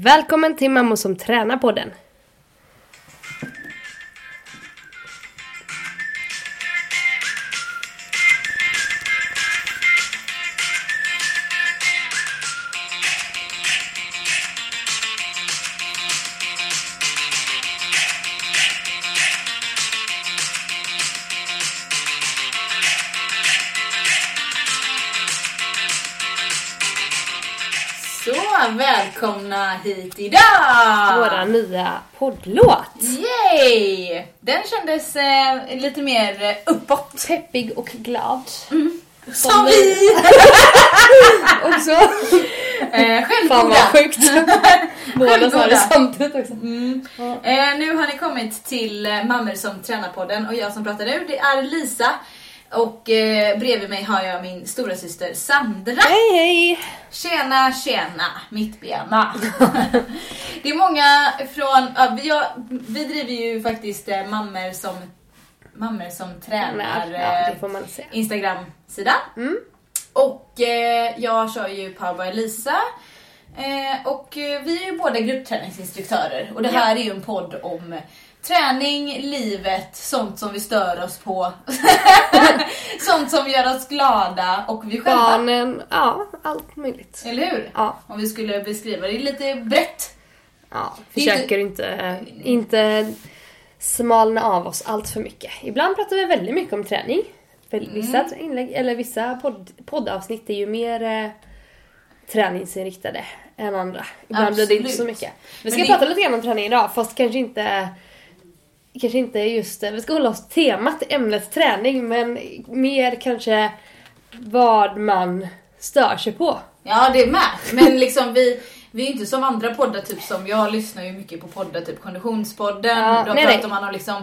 Välkommen till Mammor som tränar poddlåt. Yay! Den kändes eh, lite mer eh, uppåt. Peppig och glad. Som vi! Också. Eh, Fan självgoda. vad sjukt. Båda sa det samtidigt också. Eh, nu har ni kommit till eh, Mammor som tränar på den och jag som pratar nu det är Lisa. Och eh, bredvid mig har jag min stora syster Sandra. Hej hej! Tjena, tjena, mittbena. det är många från, ja, vi, har, vi driver ju faktiskt eh, mammor som, mammor som tränar ja, eh. Instagram-sida. Mm. Och eh, jag kör ju by Lisa. Eh, och eh, vi är ju båda gruppträningsinstruktörer och det här är ju en podd om träning, livet, sånt som vi stör oss på. sånt som gör oss glada och vi själva. Barnen, ja allt möjligt. Eller hur? Ja. Om vi skulle beskriva det lite brett. Ja, försöker inte, inte smalna av oss allt för mycket. Ibland pratar vi väldigt mycket om träning. Väl- Vissa inlägg, eller vissa podd, poddavsnitt är ju mer eh, träningsinriktade än andra. Ibland blir det inte så Absolut. mycket. Vi Men ska det- prata lite grann om träning idag fast kanske inte Kanske inte just. Vi ska hålla oss temat, ämnet träning men mer kanske vad man stör sig på. Ja, det är med. Men liksom vi, vi är inte som andra poddar, typ som jag lyssnar ju mycket på poddar, typ Konditionspodden. Ja, nej, pratar man om liksom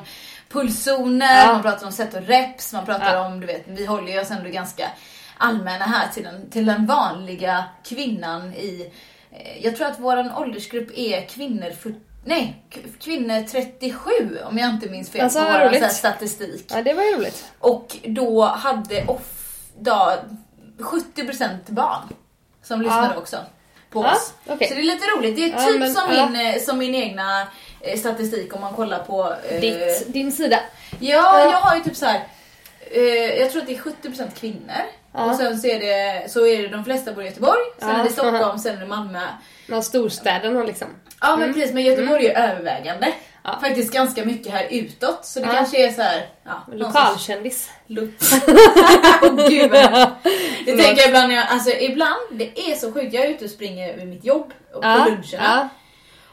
pulszoner, Ja. man pratar om set och reps, man pratar Ja. om, du vet, vi håller ju oss ändå ganska allmänna här till den, till den vanliga kvinnan i, eh, jag tror att våran åldersgrupp är kvinnor Nej, kvinnor 37 om jag inte minns fel Alltså, på vår roligt. statistik. Ja det var ju roligt. Och då hade off, då, 70% barn som lyssnade Ja. också på Ja, oss. okej. Så det är lite roligt. Det är Ja, typ men, som, ja. min, eh, som min egna eh, statistik om man kollar på... eh, Ditt, din sida. Ja, Ja. jag har ju typ så här. eh, jag tror att det är 70% kvinnor. Ja. Och sen så är, det, så är det de flesta bor i Göteborg, sen Ja. är det Stockholm, sen är det Malmö. Någon storstäderna liksom. Ja men precis, men Göteborg är övervägande. Mm. Ja. Faktiskt ganska mycket här utåt. Så det Ja. kanske är så här, ja, Lokalkändis. Åh gud vad. Det tänker jag ibland när jag, alltså ibland, det är så sjukt, jag är ute och springer vid mitt jobb och på luncherna.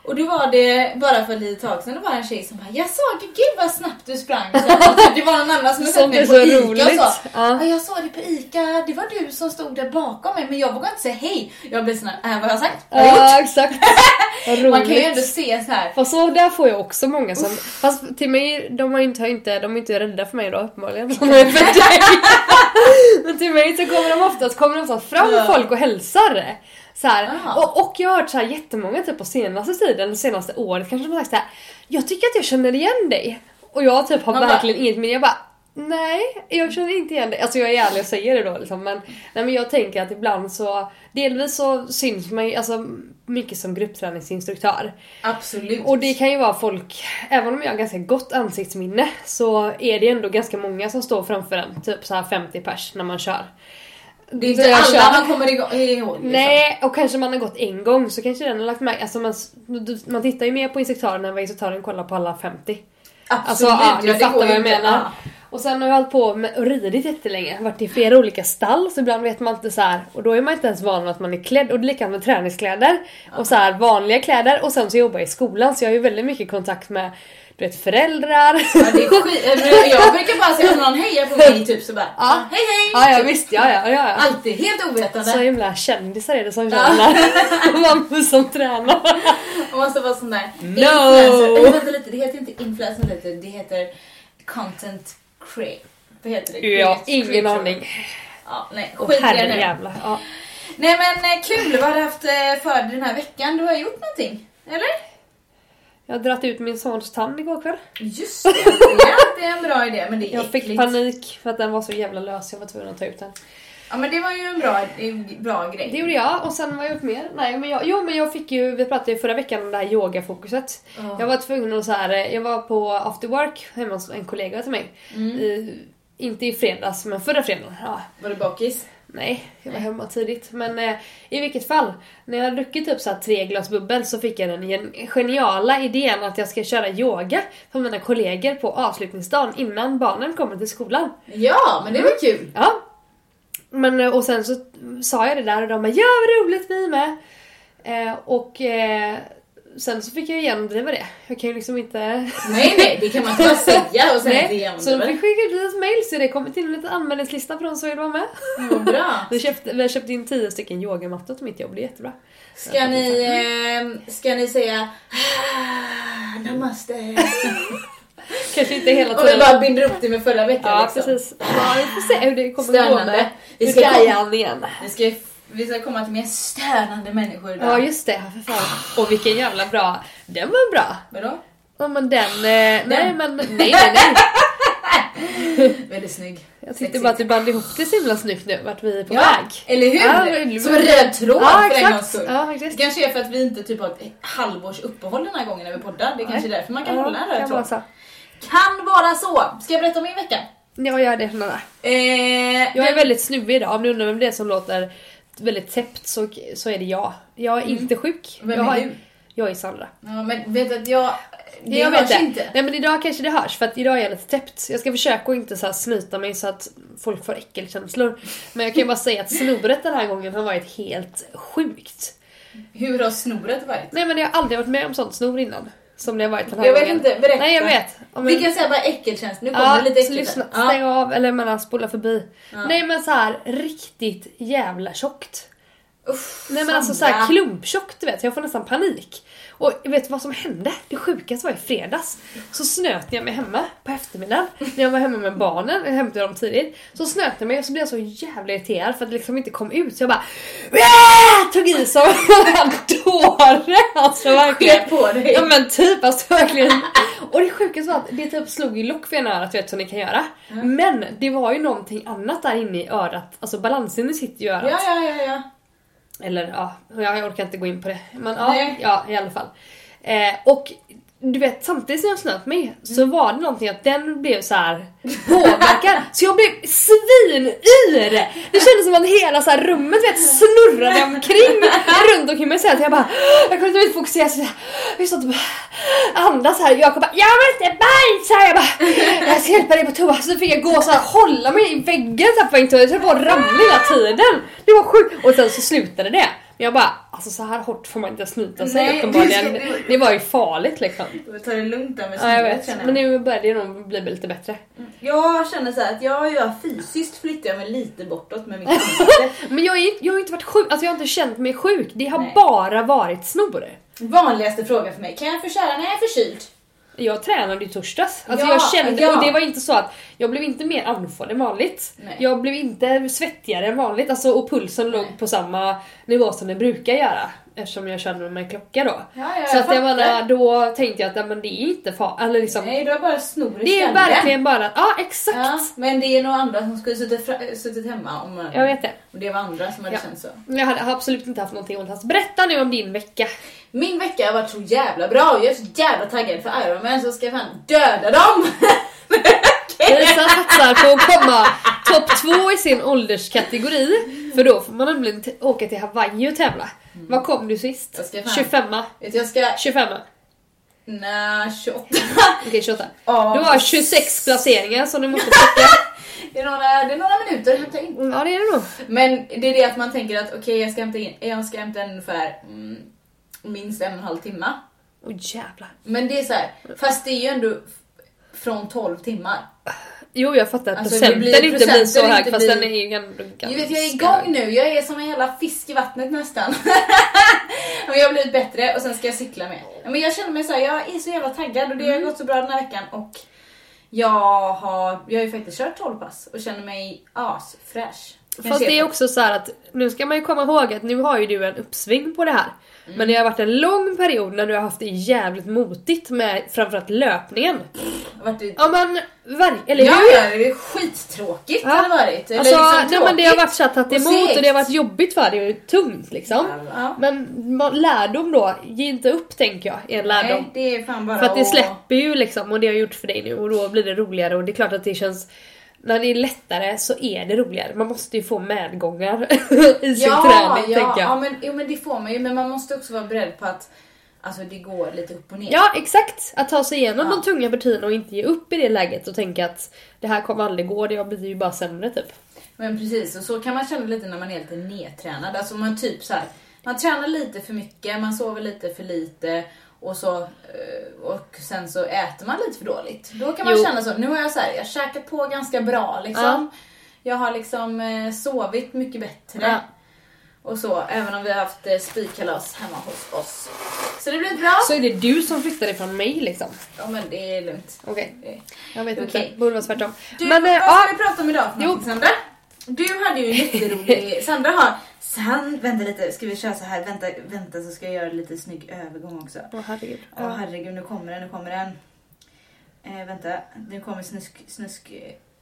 Och då var det, bara för ett litet tag sedan, det var en tjej som bara Jag såg, gud vad snabbt du sprang. Så, det var någon annan som hade sett mig på Ica roligt. och sa Ja. ja. Jag såg det på Ica, det var du som stod där bakom mig men jag vågade inte säga hej. Jag blev sån här, äh, vad har jag sagt? Vad har jag gjort? Ja, exakt. Vad roligt. Man kan ju ändå se så här. Fast så där får jag också många som... Fast till mig, de har inte, inte, de är inte rädda för mig då uppenbarligen. De är för dig. Men till mig så kommer de oftast, kommer de oftast fram Ja. folk och hälsar. Så här. Och, och jag har hört så här jättemånga typ på senaste tiden, det senaste året kanske de har sagt så här. Jag tycker att jag känner igen dig. Och jag typ har Man bara- verkligen inget men jag bara Nej, jag känner inte igen dig. Alltså jag är ärlig och säger det då liksom. Men, nej, men jag tänker att ibland så, delvis så syns man ju alltså, mycket som gruppträningsinstruktör. Absolut. Och det kan ju vara folk, även om jag har ganska gott ansiktsminne så är det ändå ganska många som står framför en, typ så här 50 pers när man kör. Det är inte alla kör- man kommer ihåg. Liksom. Nej, och kanske man har gått en gång så kanske den har lagt märke alltså man, man tittar ju mer på instruktören än vad instruktören kollar på alla 50. Absolut, Alltså ja, du ja, fattar vad jag inte. menar. Ja. Och sen har jag hållit på med och ridit jättelänge, varit i flera olika stall så ibland vet man inte så här och då är man inte ens van vid att man är klädd och det är likadant med träningskläder och så här vanliga kläder och sen så jobbar jag i skolan så jag har ju väldigt mycket kontakt med du vet föräldrar. Ja, det är skit. Jag brukar bara säga om någon hejar på mig typ så bara Ja. hej hej. ja, ja visst, ja ja, ja, ja. Alltid helt ovetande. Så himla kändisar är det som tränar. Mammor som tränar. Man måste vara sån där No. influencer. Vänta lite, det heter inte influencer heter, det heter content create. Vad heter det? Ja, ingen aning. Ja, nej, skit i det nu. Ja. Nej men eh, kul, vad har du haft eh, för dig den här veckan? Du har gjort någonting? Eller? Jag har dragit ut min sons tand igår kväll. Just det, ja, det är en bra idé men det är Jag fick äckligt. panik för att den var så jävla lös, jag var tvungen att ta ut den. Ja men det var ju en bra, en bra grej. Det gjorde jag och sen vad har jag gjort mer? Nej men jag, jo men jag fick ju, vi pratade ju förra veckan om det här yogafokuset. Ja. Jag var tvungen att så här, jag var på after work hemma hos en kollega till mig. Mm. I, inte i fredags men förra fredagen. Ja, Var du bakis? Nej, jag var hemma tidigt. Men eh, i vilket fall, när jag hade druckit typ så här tre glas bubbel så fick jag den gen- geniala idén att jag ska köra yoga för mina kollegor på avslutningsdagen innan barnen kommer till skolan. Ja, men det var kul. Ja. Men, eh, och sen så sa jag det där och de bara ja vad roligt vi med. Eh, och eh, sen så fick jag genomdriva det. Jag kan ju liksom inte... Nej nej, det kan man inte bara säga och sen inte Nej, så de fick skicka ut ett mail så det kommit in en liten anmälningslista för de som vill vara med. Vad bra. Vi köpte, vi har köpt in tio stycken yogamattor till mitt jobb, det är jättebra. Ska ni, eh, ska ni säga "Ah, namaste? Kanske inte hela Om vi tiden. bara binder upp det med förra veckan Ja liksom. precis. Ja, vi får se hur det kommer gå med, Vi ska igen. Vi ska, vi ska komma till mer stönande människor idag. Ja just det, för fan. Och vilken jävla bra. Den var bra. Vadå? Ja men den, eh, nej men nej nej nej. Väldigt snygg. Jag tyckte bara att du band ihop det så himla snyggt nu, vart vi är på Ja, väg. eller hur? Ja, Som en röd tråd Ja för en gångs skull. Ja, Det kanske är för att vi inte typ har ett halvårs uppehåll den här gången när vi poddar. Det är kanske är därför man kan hålla en röd kan vara tråd. så. Kan vara så. Ska jag berätta om min vecka? Jag gör det. Eh, Jag är väldigt snuvig idag, om ni undrar vem det är som låter väldigt täppt så, så är det jag. Jag är inte sjuk. Mm. Vem jag är har, du? Jag är Sandra. Ja, men vet att jag... Det jag hörs vet inte. Nej men idag kanske det hörs för att idag är jag lite täppt. Jag ska försöka att inte så här snyta mig så att folk får äckelkänslor. Men jag kan ju bara säga att snoret den här gången har varit helt sjukt. Hur har snoret varit? Nej men jag har aldrig varit med om sånt snor innan. Som det har varit den här Jag vet gången. inte, berätta. Nej jag vet. Om Vi kan säga bara äckelkänsla. Nu kommer det lite äckligt. lyssna, stäng av eller menar spola förbi. Nej men så här riktigt jävla tjockt. Uff, Nej men alltså så här Sandra. klumptjockt du vet, jag får nästan panik. Och vet du vad som hände? Det sjukaste var i fredags. Så snöt jag mig hemma på eftermiddagen. När jag var hemma med barnen, jag hämtade dem tidigt. Så snöt jag mig och så blev jag så jävla irriterad för att det liksom inte kom ut. Så jag bara "Åh!" tog i som en dåre. Alltså verkligen. På dig. Ja men typ alltså verkligen. Och det sjukaste var att det typ slog i lock för ena örat vet som ni kan göra. Men det var ju någonting annat där inne i örat. Alltså balansinne sitter ju i örat. Ja, ja, ja, ja. Eller ja, jag orkar inte gå in på det. Men ja, ja i alla fall. Eh, och du vet samtidigt som jag snöt mig så var det någonting att den blev så här påverkad. så jag blev svinyr! Det kändes som att hela så här rummet vet, snurrade omkring runt omkring mig så att jag bara jag kunde inte fokusera så jag stod och bara andas här Jakob bara jag måste bajsa! Jag bara jag ska hjälpa dig på toa så fick jag gå så här hålla mig i väggen så här på till toa. jag höll på att ramla hela tiden. Det var sjukt och sen så slutade det. Jag bara alltså så här hårt får man inte snyta sig Nej, uppenbarligen. det Det var ju farligt liksom. Du får ta det lugnt där med Ja jag vet. Men nu börjar det nog bli lite bättre. Jag känner så här att jag gör fysiskt flyttar jag mig lite bortåt med mitt ansikte. Men jag, är, jag har inte varit sjuk, alltså jag har inte känt mig sjuk. Det har Nej. bara varit snor. Vanligaste frågan för mig, kan jag få köra när jag är förkyld? Jag tränade i torsdags. Alltså Ja, jag kände, ja. och det var inte så att jag blev inte mer andfådd än vanligt. Nej. Jag blev inte svettigare än vanligt alltså, och pulsen låg Nej. på samma nivå som den brukar göra. Eftersom jag med en klocka då. Ja, så att jag menar, då tänkte jag att ja, men det är inte farligt. Liksom, Nej, du har bara snor i det är verkligen bara, ja exakt. Men det är nog andra som skulle suttit, suttit hemma om, Jag vet det. om det var andra som hade känt så. Jag hade har absolut inte haft någonting ont alls. Berätta nu om din vecka. Min vecka har varit så jävla bra och jag är så jävla taggad för Iron Man så ska jag fan döda dem! Lisa satsar på att komma topp två i sin ålderskategori. För då får man nämligen åka till Hawaii och tävla. Vad kom du sist? Jag ska fan- 25 Vet du, jag ska... 25 Nej, 28. Okej 28. Ja, Du har 26 placeringar som du måste plocka. Det är några, det är några minuter att hämta in. Ja det är det nog. Men det är det att man tänker att okej, jag ska hämta in, jag ska hämta in ungefär mm, minst en och en halv timme. Åh jävlar. Men det är så här, fast det är ju ändå från 12 timmar. Jo jag fattar att Alltså, procenten blir- inte blir så hög fast blir- den är ju ganska Du vet, jag är igång nu. Jag är som en jävla fisk i vattnet nästan. Men jag har blivit bättre och sen ska jag cykla med. Ja, Men jag känner mig så här, jag är så jävla taggad och det Mm. har gått så bra den här veckan och jag har, jag har ju faktiskt kört 12 pass och känner mig asfräsch. Fast det är också så här att nu ska man ju komma ihåg att nu har ju du en uppsving på det här. Men det har varit en lång period när du har haft det jävligt motigt med framförallt löpningen. Det... Ja men, eller Ja, hur? ja, det är skittråkigt Ja. har det varit. Eller Alltså, liksom nej, men det har varit så att tagit emot och det har varit jobbigt för dig och tungt liksom. Ja. Men lärdom då, ge inte upp tänker jag, är en lärdom. Nej, det är fan bara För att det släpper ju liksom och det har gjort för dig nu och då blir det roligare och det är klart att det känns när det är lättare så är det roligare. Man måste ju få medgångar i sin ja, träning ja, tänker jag. Ja, men, jo, men det får man ju. Men man måste också vara beredd på att alltså, det går lite upp och ner. Ja exakt! Att ta sig igenom Ja. de tunga partierna och inte ge upp i det läget och tänka att det här kommer aldrig gå, det blir ju bara sämre typ. Men precis, och så kan man känna lite när man är lite nedtränad. Alltså man typ så här, man tränar lite för mycket, man sover lite för lite och så eh, och sen så äter man lite för dåligt. Då kan man Jo. känna så, nu har jag så här, jag käkat på ganska bra liksom. Jag har liksom eh, sovit mycket bättre. Ja. Och så, även om vi har haft eh, spikkalas hemma hos oss. Så det blir bra. Så är det du som flyttar ifrån mig liksom. Ja men det är lugnt. Okej, Eh, jag vet Okej. inte. Borde vara tvärtom. Du, Men vad ja, ska vi prata om idag för Jo. Sandra? Du hade ju en jätterolig... Sandra har... Sand, vänta lite, ska vi köra så här? Vänta, vänta så ska jag göra lite snygg övergång också. Åh herregud. Ja Ja. herregud, nu kommer den, nu kommer den. Eh, vänta, nu kommer snusk, snusk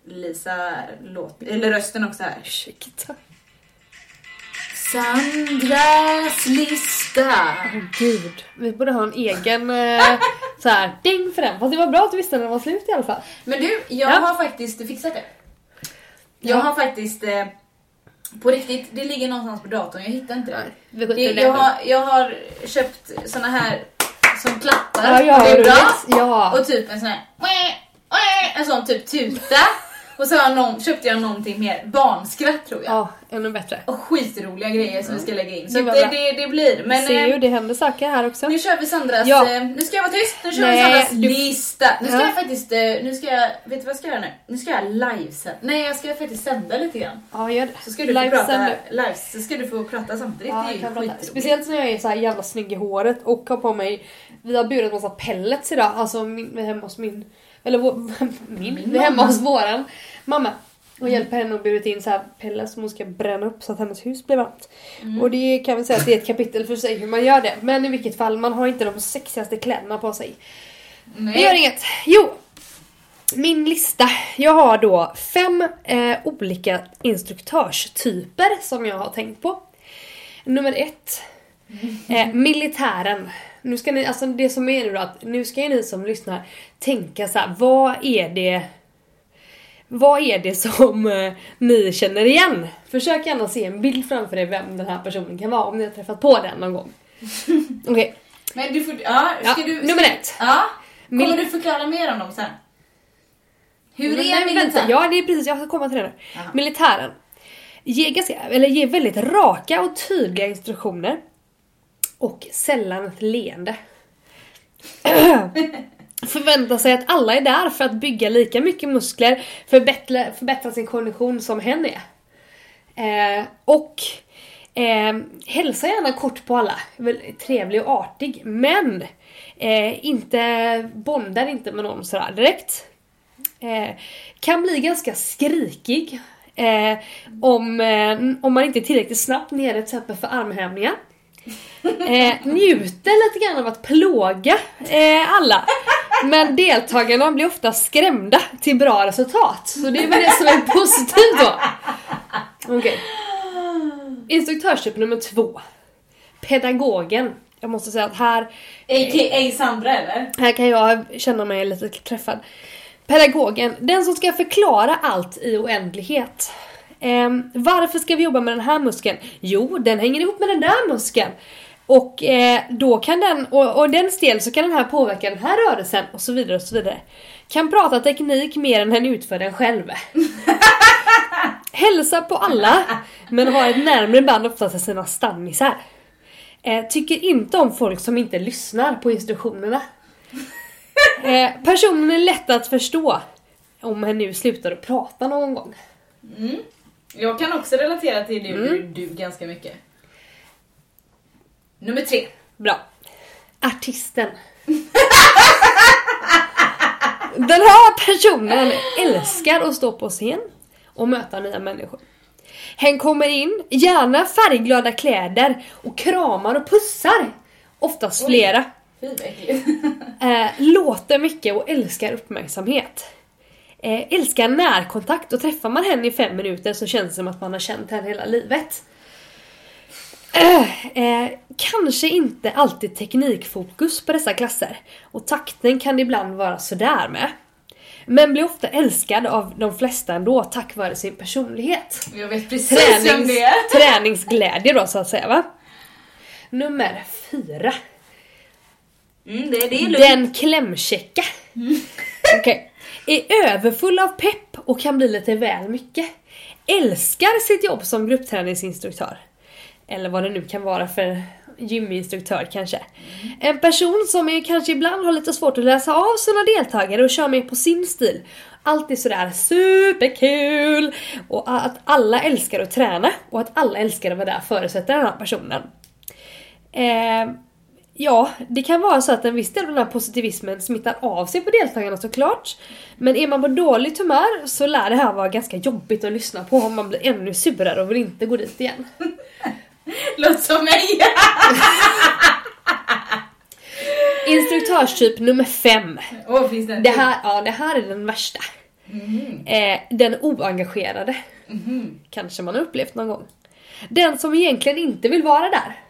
Lisa låt, eller rösten också här. Ursäkta. Sandras lista. Åh gud. Vi borde ha en egen eh, så här ding för den. Fast det var bra att du visste när den var slut i alla fall. Men du, jag Ja. har faktiskt fixat det. Jag Ja. har faktiskt eh, på riktigt, det ligger någonstans på datorn, jag hittar inte det. Det, jag, har, jag har köpt såna här som klappar. Ja, ja, och det är bra. roligt. Ja. Och typ en sån här en sån typ tuta. Och så har någon, köpte jag någonting mer barnskratt tror jag. ja, ännu bättre. Och skitroliga grejer som vi ska lägga in. Så Det det, det, blir. Men Ser ju, eh, det händer saker här också. nu kör vi Sandras, Ja. eh, nu ska jag vara tyst, nu kör Nej, vi Sandras du- lista. Nu ska Ja. jag faktiskt, eh, nu ska jag, vet du vad jag ska göra nu? Nu ska jag livesända. Nej jag ska faktiskt sända lite grann. Ja, gör det. Så ska du få Live prata, sänder. live, så ska du få prata samtidigt. Ja, det är ju prata. skitroligt. Speciellt när jag är så här jävla snygg i håret och har på mig, vi har burit massa pellets idag, alltså min, hemma hos min, eller vår, min, Min hemma hos våran mamma. Och hjälper henne att burit in så här pellets som hon ska bränna upp så att hennes hus blir varmt. Mm. Och det kan vi säga att det är ett kapitel för sig hur man gör det. Men i vilket fall, man har inte de sexigaste kläderna på sig. Nej. Det gör inget. Jo! Min lista. Jag har då fem eh, olika instruktörstyper som jag har tänkt på. Nummer ett. Eh, militären. Nu ska ni, alltså det som är nu då att nu ska ni som lyssnar tänka så här, vad är det vad är det som eh, ni känner igen? Försök gärna se en bild framför er vem den här personen kan vara om ni har träffat på den någon gång. Okej, Men du får, ja, ska Ja, du... Ska, nummer ett. Ja. Kommer Mil- du förklara mer om dem sen? Hur Men är nej, militär? vänta, Ja, det är precis, jag ska komma till det nu. Militären. Ger, ganska, eller ger väldigt raka och tydliga instruktioner. Och sällan ett leende. Förväntar sig att alla är där för att bygga lika mycket muskler, förbättra, förbättra sin kondition som hen är. Eh, och eh, hälsa gärna kort på alla. Trevlig och artig. Men eh, inte bondar inte med någon sådär direkt. Eh, kan bli ganska skrikig eh, om, eh, om man inte är tillräckligt snabbt nere till exempel för armhävningar. Eh, njuter lite grann av att plåga eh, alla. Men deltagarna blir ofta skrämda till bra resultat. Så det är väl det som är positivt då. Okej. Instruktörstyp nummer två. Pedagogen. Jag måste säga att här A.k.a. Sandra eller? här kan jag känna mig lite träffad. Pedagogen, den som ska förklara allt i oändlighet. Eh, varför ska vi jobba med den här muskeln? Jo, den hänger ihop med den där muskeln. Och eh, då kan den, och, och den del så kan den här påverka den här rörelsen och så vidare och så vidare. Kan prata teknik mer än den utför den själv. Hälsa på alla, men har ett närmre band oftast till sina stammisar. Eh, tycker inte om folk som inte lyssnar på instruktionerna. Eh, personen är lätt att förstå om hen nu slutar att prata någon gång. Mm. Jag kan också relatera till du, Mm. du, du ganska mycket. Nummer tre. Bra. Artisten. Den här personen älskar att stå på scen och möta nya människor. Hen kommer in, gärna färgglada kläder och kramar och pussar. Oftast Oj. flera. Äckligt. Eh, låter mycket och älskar uppmärksamhet. Eh, älskar närkontakt och träffar man henne i fem minuter så känns det som att man har känt henne hela livet. Eh, eh, kanske inte alltid teknikfokus på dessa klasser och takten kan det ibland vara sådär med. Men blir ofta älskad av de flesta ändå tack vare sin personlighet. Jag vet precis vem Tränings, det är. träningsglädje då så att säga va. Nummer fyra. Mm, det, det är lugnt. Den klämkäcka. Okej. Är överfull av pepp och kan bli lite väl mycket. Älskar sitt jobb som gruppträningsinstruktör. Eller vad det nu kan vara för gyminstruktör kanske. En person som är, kanske ibland har lite svårt att läsa av sina deltagare och kör med på sin stil. Alltid sådär superkul! Och att alla älskar att träna och att alla älskar att vara där förutsätter den här personen. Eh, Ja, det kan vara så att en viss del av den här positivismen smittar av sig på deltagarna såklart. Men är man på dåligt humör så lär det här vara ganska jobbigt att lyssna på om man blir ännu surare och vill inte gå dit igen. Låter som mig. Instruktörstyp nummer fem. Åh, finns det Det här, ja, det här är den värsta. Mhm. Eh, den oengagerade. Mhm. Kanske man har upplevt någon gång. Den som egentligen inte vill vara där.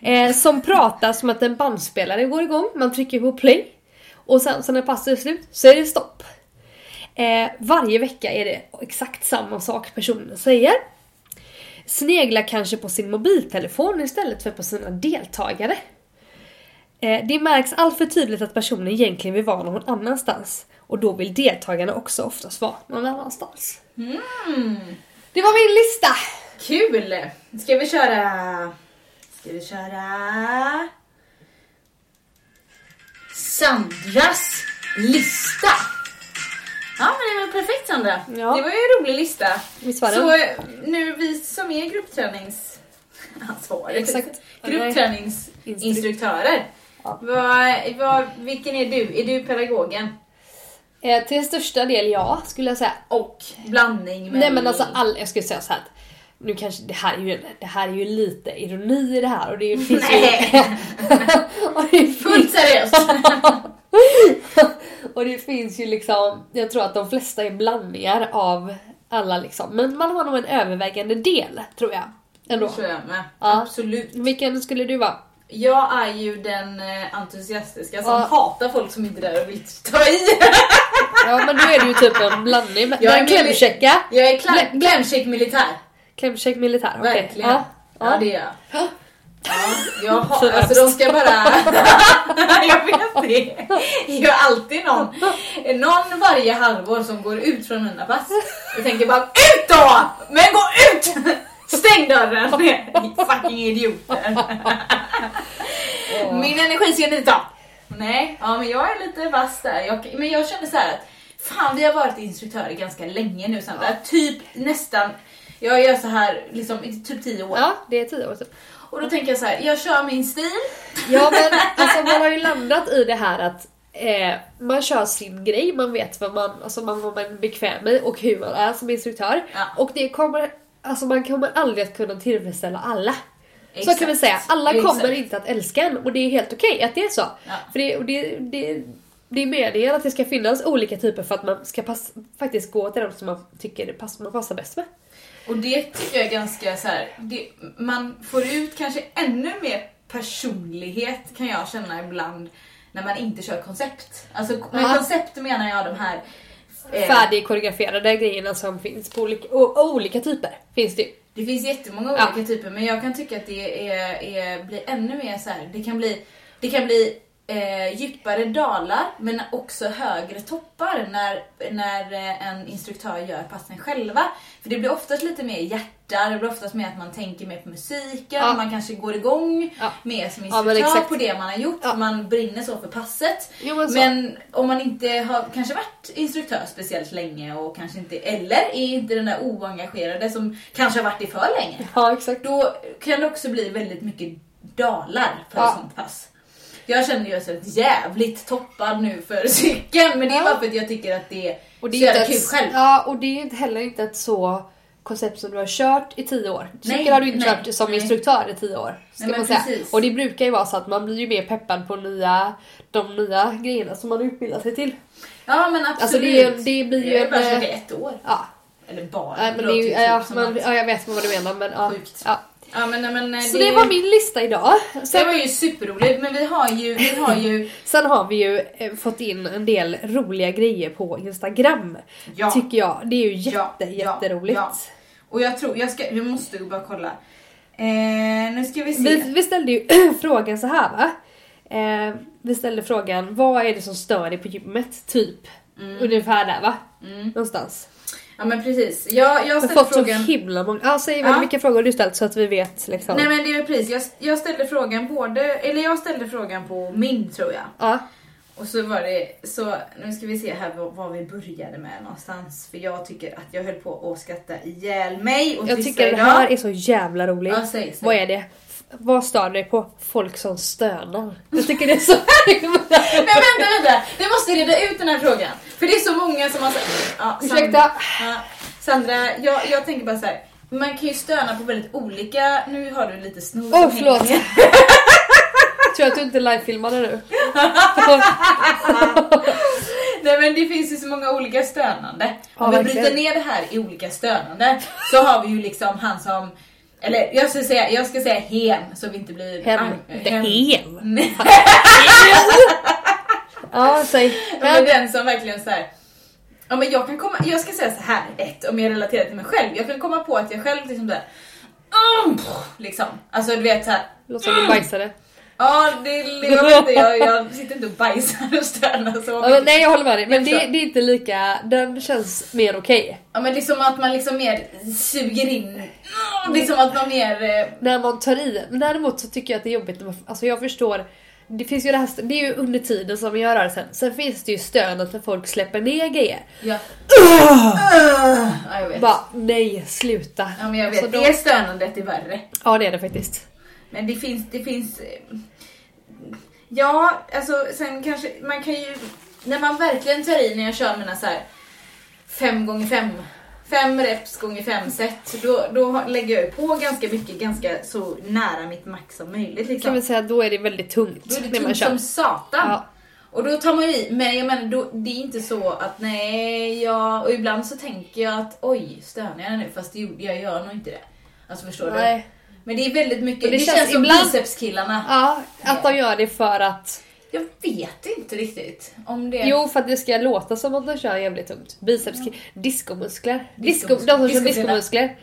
Eh, som pratar som att en bandspelare går igång, man trycker på play. Och sen så när passet är slut så är det stopp. Eh, varje vecka är det exakt samma sak personen säger. Sneglar kanske på sin mobiltelefon istället för på sina deltagare. Eh, det märks allt för tydligt att personen egentligen vill vara någon annanstans. Och då vill deltagarna också oftast vara någon annanstans. Mm. Det var min lista! Kul! Ska vi köra... Ska vi köra... Sandras lista. Ja men det var perfekt Sandra. Ja. Det var ju en rolig lista. Visst var det? Så eh, nu vi som är gruppträningsansvariga, Exakt. gruppträningsinstruktörer. Ja. Vad, vad, vilken är du? Är du pedagogen? Eh, till största del ja, skulle jag säga. Och blandning med... Nej men alltså all, jag skulle säga så här. Nu kanske, det här är ju, det här är ju lite ironi i det här och det finns Nej. ju... och, det Fullt finns, seriöst! och det finns ju liksom, jag tror att de flesta är blandningar av alla liksom. Men man har nog en övervägande del, tror jag. Ändå. Det tror jag med. Ja. Absolut. Vilken skulle du vara? Jag är ju den eh, entusiastiska som Ja. hatar folk som inte är där och vill ta i. Ja men då är du ju typ en blandning. Jag är Den klämkäcka. Jag är klämkäck militär. Klämkäck militär, okej. Verkligen. Ja. Ja, det är jag. Ja, jag har, alltså de ska bara... jag vet det. Jag har alltid någon, någon varje halvår som går ut från mina pass. Jag tänker bara UT då! Men gå ut! Stäng dörren! Fucking idioter. Min energi ska ni ta. Nej, ja men jag är lite vass där. Jag, men jag känner så här att fan vi har varit instruktörer ganska länge nu Sandra. Typ nästan, jag gör så här liksom i typ 10 år. ja, det är tio år typ. Och då tänker jag så här, jag kör min stil. Ja men alltså man har ju landat i det här att eh, man kör sin grej, man vet vad man, alltså man, vad man är bekväm med och hur man är som instruktör. Ja. Och det kommer, alltså man kommer aldrig att kunna tillfredsställa alla. Så Exakt. kan vi säga, alla Exakt. kommer inte att älska en och det är helt okej att det är så. Ja. För det, och det, det, det är meningen att det ska finnas olika typer för att man ska pass, faktiskt gå till dem som man tycker pass, man passar bäst med. Och det tycker jag är ganska så här, det, man får ut kanske ännu mer personlighet kan jag känna ibland när man inte kör koncept. Alltså med Ja. koncept menar jag de här eh, Färdigkoreograferade grejerna som finns på olika, och, och olika typer finns det ju. Det finns jättemånga Ja. olika typer men jag kan tycka att det är, är, blir ännu mer så här. det kan bli, det kan bli eh, djupare dalar men också högre toppar när, när eh, en instruktör gör passen själva. För det blir oftast lite mer hjärta, det blir oftast mer att man tänker mer på musiken, Ja. man kanske går igång Ja. mer som Ja, instruktör exakt. på det man har gjort, Ja. man brinner så för passet. Jo, men. Men om man inte har kanske varit instruktör speciellt länge och kanske inte, eller är inte den där oengagerade som kanske har varit det för länge. Ja exakt. Då kan det också bli väldigt mycket dalar för Ja. ett sånt pass. Jag känner ju så jävligt toppad nu för cykeln men det är Ja. bara för att jag tycker att det är Och så det är jävla inte kul ett, själv. Ja, och det är inte heller inte ett så koncept som du har kört i 10 år. Nej, Cykel har du inte nej, kört som nej. instruktör i 10 år. Ska Nej, man säga. precis. Och det brukar ju vara så att man blir ju mer peppad på nya, de nya grejerna som man utbildar sig till. Ja men absolut. Alltså det, det blir ju Jag har bara kört eh, i ett år. Ja, Eller bara. nej, men det är ju, ju ja, typ men, att- ja, jag vet vad du menar men ja. Sjukt. ja. Ja men, men Så det var min lista idag. Det Sen, var ju superroligt men vi har ju, vi har ju sen har vi ju eh, fått in en del roliga grejer på Instagram. ja, Tycker jag. Det är ju jätte, Ja, jätteroligt. ja. Och jag tror, jag ska, vi måste bara kolla. Eh, nu ska vi se. Vi, vi ställde ju frågan så här va. Eh, vi ställde frågan, vad är det som stör dig på gymmet? Typ. Ungefär där va? Mm. Någonstans. Ja men precis. Jag, jag har fått så frågan. himla många, ja säg Ja. vilka frågor du ställt så att vi vet liksom. Nej men det är precis, jag, jag ställde frågan både, eller jag ställde frågan på min tror jag. Ja. Och så var det, så nu ska vi se här vad, vi började med någonstans. För jag tycker att jag höll på att skratta ihjäl mig och Jag tycker det idag. här är så jävla roligt. Ja, säg, säg. Vad är det? Vad stör dig på? Folk som stönar. Jag tycker det är så Men vänta, vänta! Vi måste reda ut den här frågan. För det är så många som har sagt... Ja, Sandra- Ursäkta. Ja, Sandra, jag, jag tänker bara så här. Man kan ju stöna på väldigt olika... Nu har du lite snor Åh, som förlåt. Tror att du inte livefilmade nu? Nej men det finns ju så många olika stönande. Ja, Om vi verkligen. bryter ner det här i olika stönande så har vi ju liksom han som... Eller jag ska säga, jag ska säga hen så vi inte blir... Hen. an- Det hen. Nej, Ja, säg. men den som verkligen så här. Ja men jag kan komma, jag ska säga så här ett om jag relaterar till mig själv. Jag kan komma på att jag själv liksom där. Mm, liksom. Alltså du vet såhär. Låt som du bajsade. Ja det, vet inte, jag, jag sitter inte och bajsar och stönar så Ja, nej jag håller med dig, men det, det är inte lika, den känns mer okej. Ja men liksom att man liksom mer suger in, mm, liksom att man mer... eh, När man tar i. Men däremot så tycker jag att det är jobbigt alltså jag förstår det finns ju det här, det är ju under tiden som vi gör rörelsen. Sen finns det ju stönet när folk släpper ner grejer. Ja. ja jag vet. Bara nej, sluta. Ja men jag vet, Alltså, då- det stönandet är värre. Ja det är det faktiskt. Men det finns, det finns... eh, Ja, alltså sen kanske, man kan ju... När man verkligen tar i när jag kör mina så här 5 gånger 5 Fem reps gånger fem set, då, då lägger jag på ganska mycket, ganska så nära mitt max som möjligt. Kan Liksom. vi säga att då är det väldigt tungt. Då är det när man tungt kör. som satan. Ja. Och då tar man ju i, men jag menar då, det är inte så att nej, jag, och ibland så tänker jag att oj, stönar jag nu? Fast jag gör nog inte det. Alltså förstår du? Men det är väldigt mycket, det, det känns, känns som ibland- bicepskillarna. Ja, att de gör det för att... Jag vet inte riktigt om det... Jo, för att det ska låta som att de kör jävligt tungt. Biceps, diskomuskler. Disco, Diskomuskler. de som kör diskomuskler.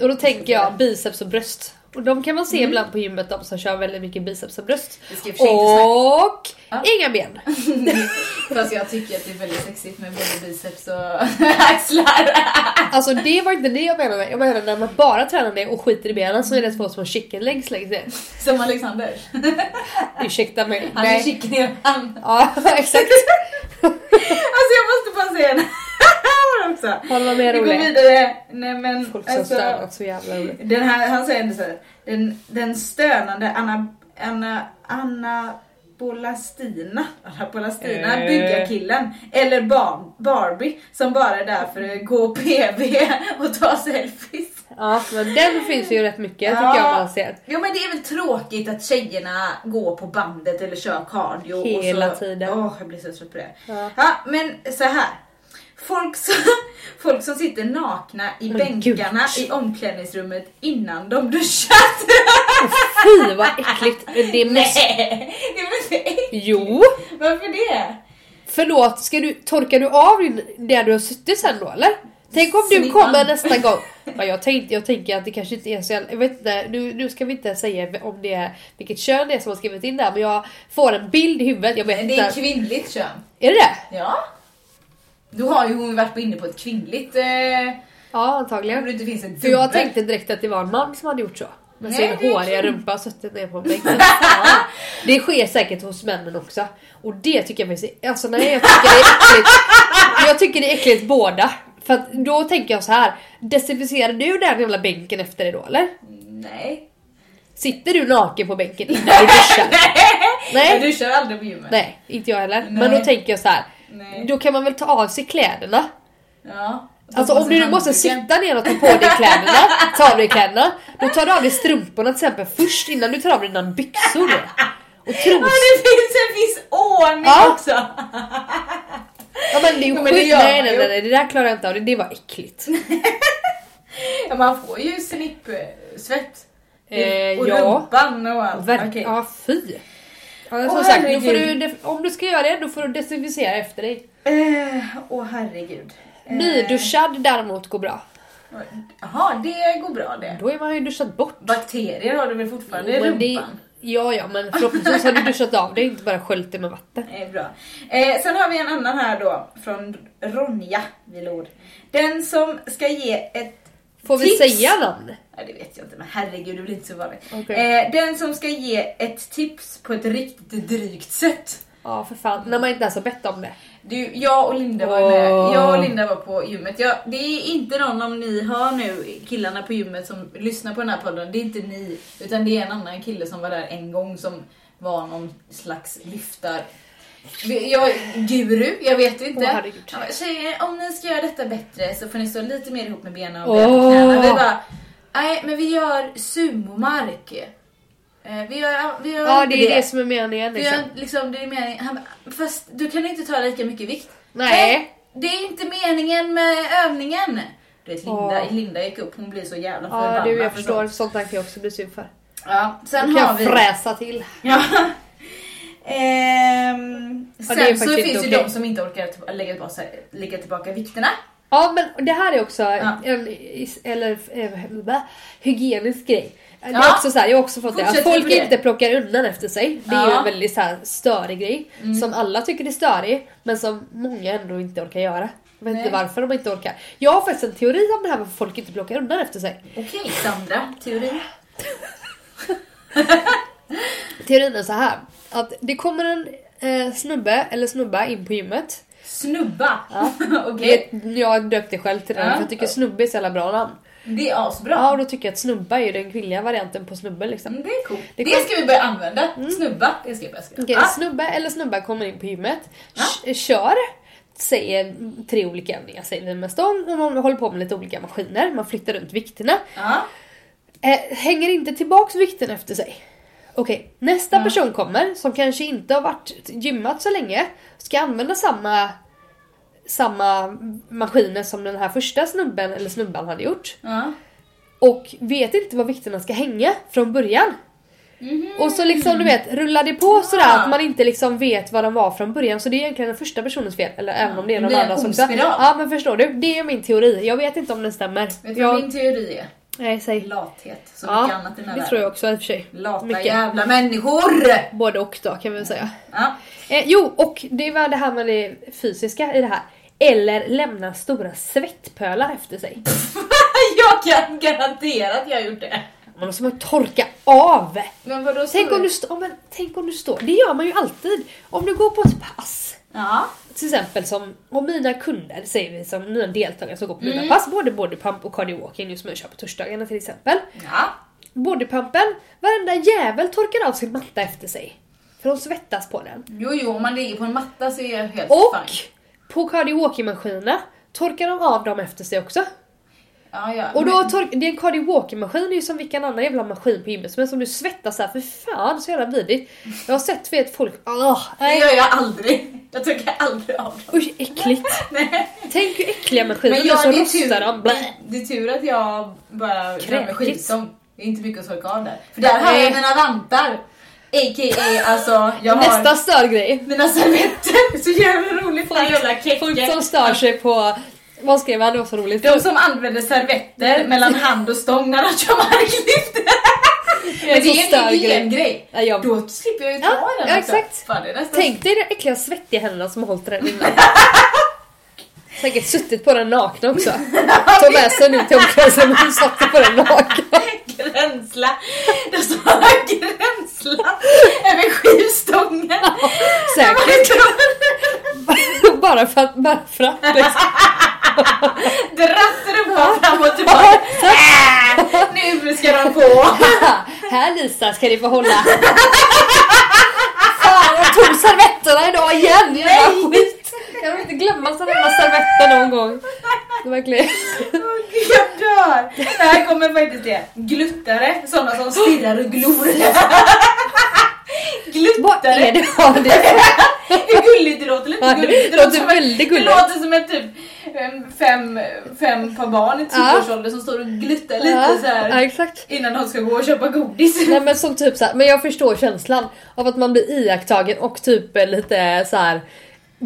Och då tänker jag biceps och bröst. Och de kan man se Mm. ibland på gymmet, de som kör väldigt mycket biceps och bröst. Och Ja. inga ben. Fast jag tycker att det är väldigt sexigt med både biceps och axlar. Alltså det var inte det jag menade. Jag menade när man bara tränar det och skiter i benen så är det två små chicken legs längst ner. Som Alexander. Ursäkta mig. Han är chicken i. Ja, exakt. Alltså jag måste bara säga en också. Du något mer Vi går vidare. Nej men Folk som alltså, något så jävla roligt. den här, han säger ändå så här, den, den stönande Anna, Anna, Anna Bolastina, Bolastina Eh. byggarkillen, eller bar, Barbie som bara är där för att gå PV och ta selfies. Ja, men den finns ju rätt mycket tycker jag man ser. Jo men det är väl tråkigt att tjejerna går på bandet eller kör cardio. Hela och så, tiden. Åh, jag blir så trött på det. Ja. Ja, men så här. Folk som, folk som sitter nakna i Men bänkarna gud. i omklädningsrummet innan de duschat. Fy vad äckligt. Det måste... Nej, det är inte äckligt? Jo! Varför det? Förlåt, ska du, torkar du av där du har suttit sen då eller? Tänk om du Snippan. kommer nästa gång. Ja, jag, tänkte, jag tänker att det kanske inte är så jag vet inte, nu, nu ska vi inte säga om det är vilket kön det är som har skrivit in där men jag får en bild i huvudet, jag vet Det är inte. kvinnligt kön. Är det det? Ja. Då har ju hon varit inne på ett kvinnligt... Eh, Ja om antagligen. det inte finns en För jag tänkte direkt att det var en man som hade gjort så. Med Nej, sin håriga rumpa suttit ner på. Ja. Det sker säkert hos männen också. Och det tycker jag faktiskt alltså nej jag tycker det är äckligt. Jag tycker det är äckligt båda. För att då tänker jag så här. desinficerar du den jävla bänken efter det då eller? Nej. Sitter du naken på bänken innan du duschar? Nej. Jag duschar aldrig på gymmet. Nej, inte jag heller. Men Nej. då tänker jag så här. Nej. Då kan man väl ta av sig kläderna? Ja. Alltså om du nu måste sitta ner och ta på dig kläderna, ta av dig kläderna, då tar du av dig strumporna till exempel först innan du tar av dig dina byxor. Och Ja, tros. det finns en viss ordning Ja. också. Ja men det är ju skit. Nej nej nej, nej, det där klarar jag inte av, det, det var äckligt. Ja, man får ju snippsvett. Eh, och ja. rumpan och allt. Verk- Okej. Ja fy. Ja, som sagt, då får du, herregud. om du ska göra det då får du desinficera efter dig. Eh, Åh herregud. Eh, Nyduschad däremot går bra. Jaha, det går bra det. Då är man ju duschat bort. Bakterier har du väl fortfarande i men det- rumpan? Ja ja men förhoppningsvis har du duschat av dig, inte bara sköljt det med vatten. Det är bra. Eh, sen har vi en annan här då, från Ronja Vilord. Den som ska ge ett Får vi Tips. säga namn? Nej det vet jag inte men herregud det blir inte så vanligt. Okej. Eh, den som ska ge ett tips på ett riktigt drygt sätt. Ja för fan, när man inte ens har bett om det. Du, jag och Linda var med. Åh. Jag och Linda var på gymmet. Jag, det är inte någon om ni hör nu, killarna på gymmet som lyssnar på den här podden. Det är inte ni, utan det är en annan kille som var där en gång som var någon slags lyftar... Jag, guru, jag vet inte. Bara, Tjejer, om ni ska göra detta bättre så får ni stå lite mer ihop med benen och på knäna. Vi bara, nej men vi gör sumomark. Eh, Vi gör, vi gör Ja det är det som är meningen vi liksom. gör, liksom, det är meningen. Han bara, fast du kan inte ta lika mycket vikt. Nej. Det är inte meningen med övningen. Du vet Linda, Åh. Linda gick upp, hon blir så jävla Ja förbannad. du jag för förstår, sånt. sånt där kan jag också bli sur för. Ja, Då sen kan har jag vi... fräsa till. Ja. Ehm, sen det är så faktiskt finns inte ju okej. de som inte orkar t- lägga tillbaka, lägga tillbaka vikterna. Ja men det här är också Ja. en is- eller, eh, hygienisk grej. Det är Ja. också så här, jag har också fått det, att Fortsätt folk det. inte plockar undan efter sig. Det är ju Ja. Mm. en väldigt så här störig grej. Som alla tycker är störig, men som många ändå inte orkar göra. Jag vet inte Nej. varför de inte orkar. Jag har faktiskt en teori om det här varför folk inte plockar undan efter sig. Okej Sandra, teori. Teorin är så här att det kommer en eh, snubbe eller snubba in på gymmet. Snubba. Ja. Okej, Jag, jag döpte själv till den Ja. för jag tycker snubbe är så jävla bra namn. det är asbra. Ja och då tycker jag att snubba är ju den kvinnliga varianten på snubbe liksom. Mm, det är coolt. Det Det, kom- ska vi börja använda. Snubba, det ska vi börja skriva. Okej, Ja. snubbe eller snubba kommer in på gymmet, k- kör, säger tre olika övningar säger vi mest om och man håller på med lite olika maskiner, man flyttar runt vikterna. Ja. Eh, hänger inte tillbaks vikten efter sig. Okej, nästa Ja. person kommer som kanske inte har varit gymmat så länge, ska använda samma samma maskiner som den här första snubben eller snubban hade gjort Ja. och vet inte var vikterna ska hänga från början. Mhm. Och så liksom du vet rullar det på sådär Ja. att man inte liksom vet vad de var från början så det är egentligen den första personens fel eller även om det är någon annans också. Ja men förstår du, det är min teori. Jag vet inte om den stämmer. Vet du jag... vad min teori är? Nej säg. Lathet. Så mycket Ja, annat i den här det världen. tror jag också i och för sig. Lata Mycket. jävla människor! Både och då kan vi väl säga. Ja. Eh, jo, och det var det här med det fysiska i det här. Eller lämna stora svettpölar efter sig. jag kan garantera att jag har gjort det. Då måste man torka av. Men vadå Tänk om, du stå, men, tänk om du står, det gör man ju alltid. Om du går på ett pass, Ja. till exempel som om mina kunder, säger vi som mina deltagare som går på mina Mm. pass, både bodypump och cardio-walking just som jag kör på torsdagarna till exempel. Ja. Bodypumpen, varenda jävel torkar av sin matta efter sig. För de svettas på den. Jo, jo, om man ligger på en matta så är jag helt Och fine. På cardio-walking-maskinerna torkar de av dem efter sig också. Ja, ja. Och då men, tork, det är en cardio-walking-maskin är ju som vilken annan jävla maskin på gymmet men som du svettas här för fan så jävla vidrigt. Jag har sett vet folk, det nej gör jag aldrig. Jag torkar aldrig av dem. usch äckligt. Nej. Tänk hur äckliga maskiner Men så jag, det, är rostar de. Blä. det är tur att jag bara Kräkigt. skivstång. Det är inte mycket att torka av där. För där har jag mina vantar. A.k.a. alltså, jag har Nästa störgrej. mina servetter. Så jävla roligt. Den jävla Folk som stör sig på, vad skrev han? Det var så roligt. De som använder servetter mellan hand och stång när de kör marklyft. Men det är en grej. hygiengrej. Ja, jag, Då slipper jag ju ta Ja, den ja, också. exakt. Fan, det är nästan... tänk dig de äckliga svettiga händerna som har hållit den innan. Säkert suttit på den nakna också. Tog med sig nu till omklädningsrummet och satte på den nakna. Gränsla. Det står gränsla över skivstången. Säkert. bara för att, bara för att liksom. Dratt rumpan fram och tillbaka. Äh, nu ska de få. Här Lisa ska ni få hålla. Fan jag tog servetterna idag igen. Jävla Nej. Jag vill inte glömma sådana servetter någon gång. Det verkligen. Åh, gud, jag dör! Det här kommer faktiskt det. Gluttare, sådana som stirrar och glor. Vad är Gluttare. det? Ja, det Hur gulligt det låter, lite gulligt. det låter som ett- väldigt Det gulligt. låter som ett typ em, fem, fem par barn i tioårsåldern som står och gluttar lite ja, så här ja, exakt. innan de ska gå och köpa godis. Nej men som typ så här, men jag förstår känslan av att man blir iakttagen och typ lite så här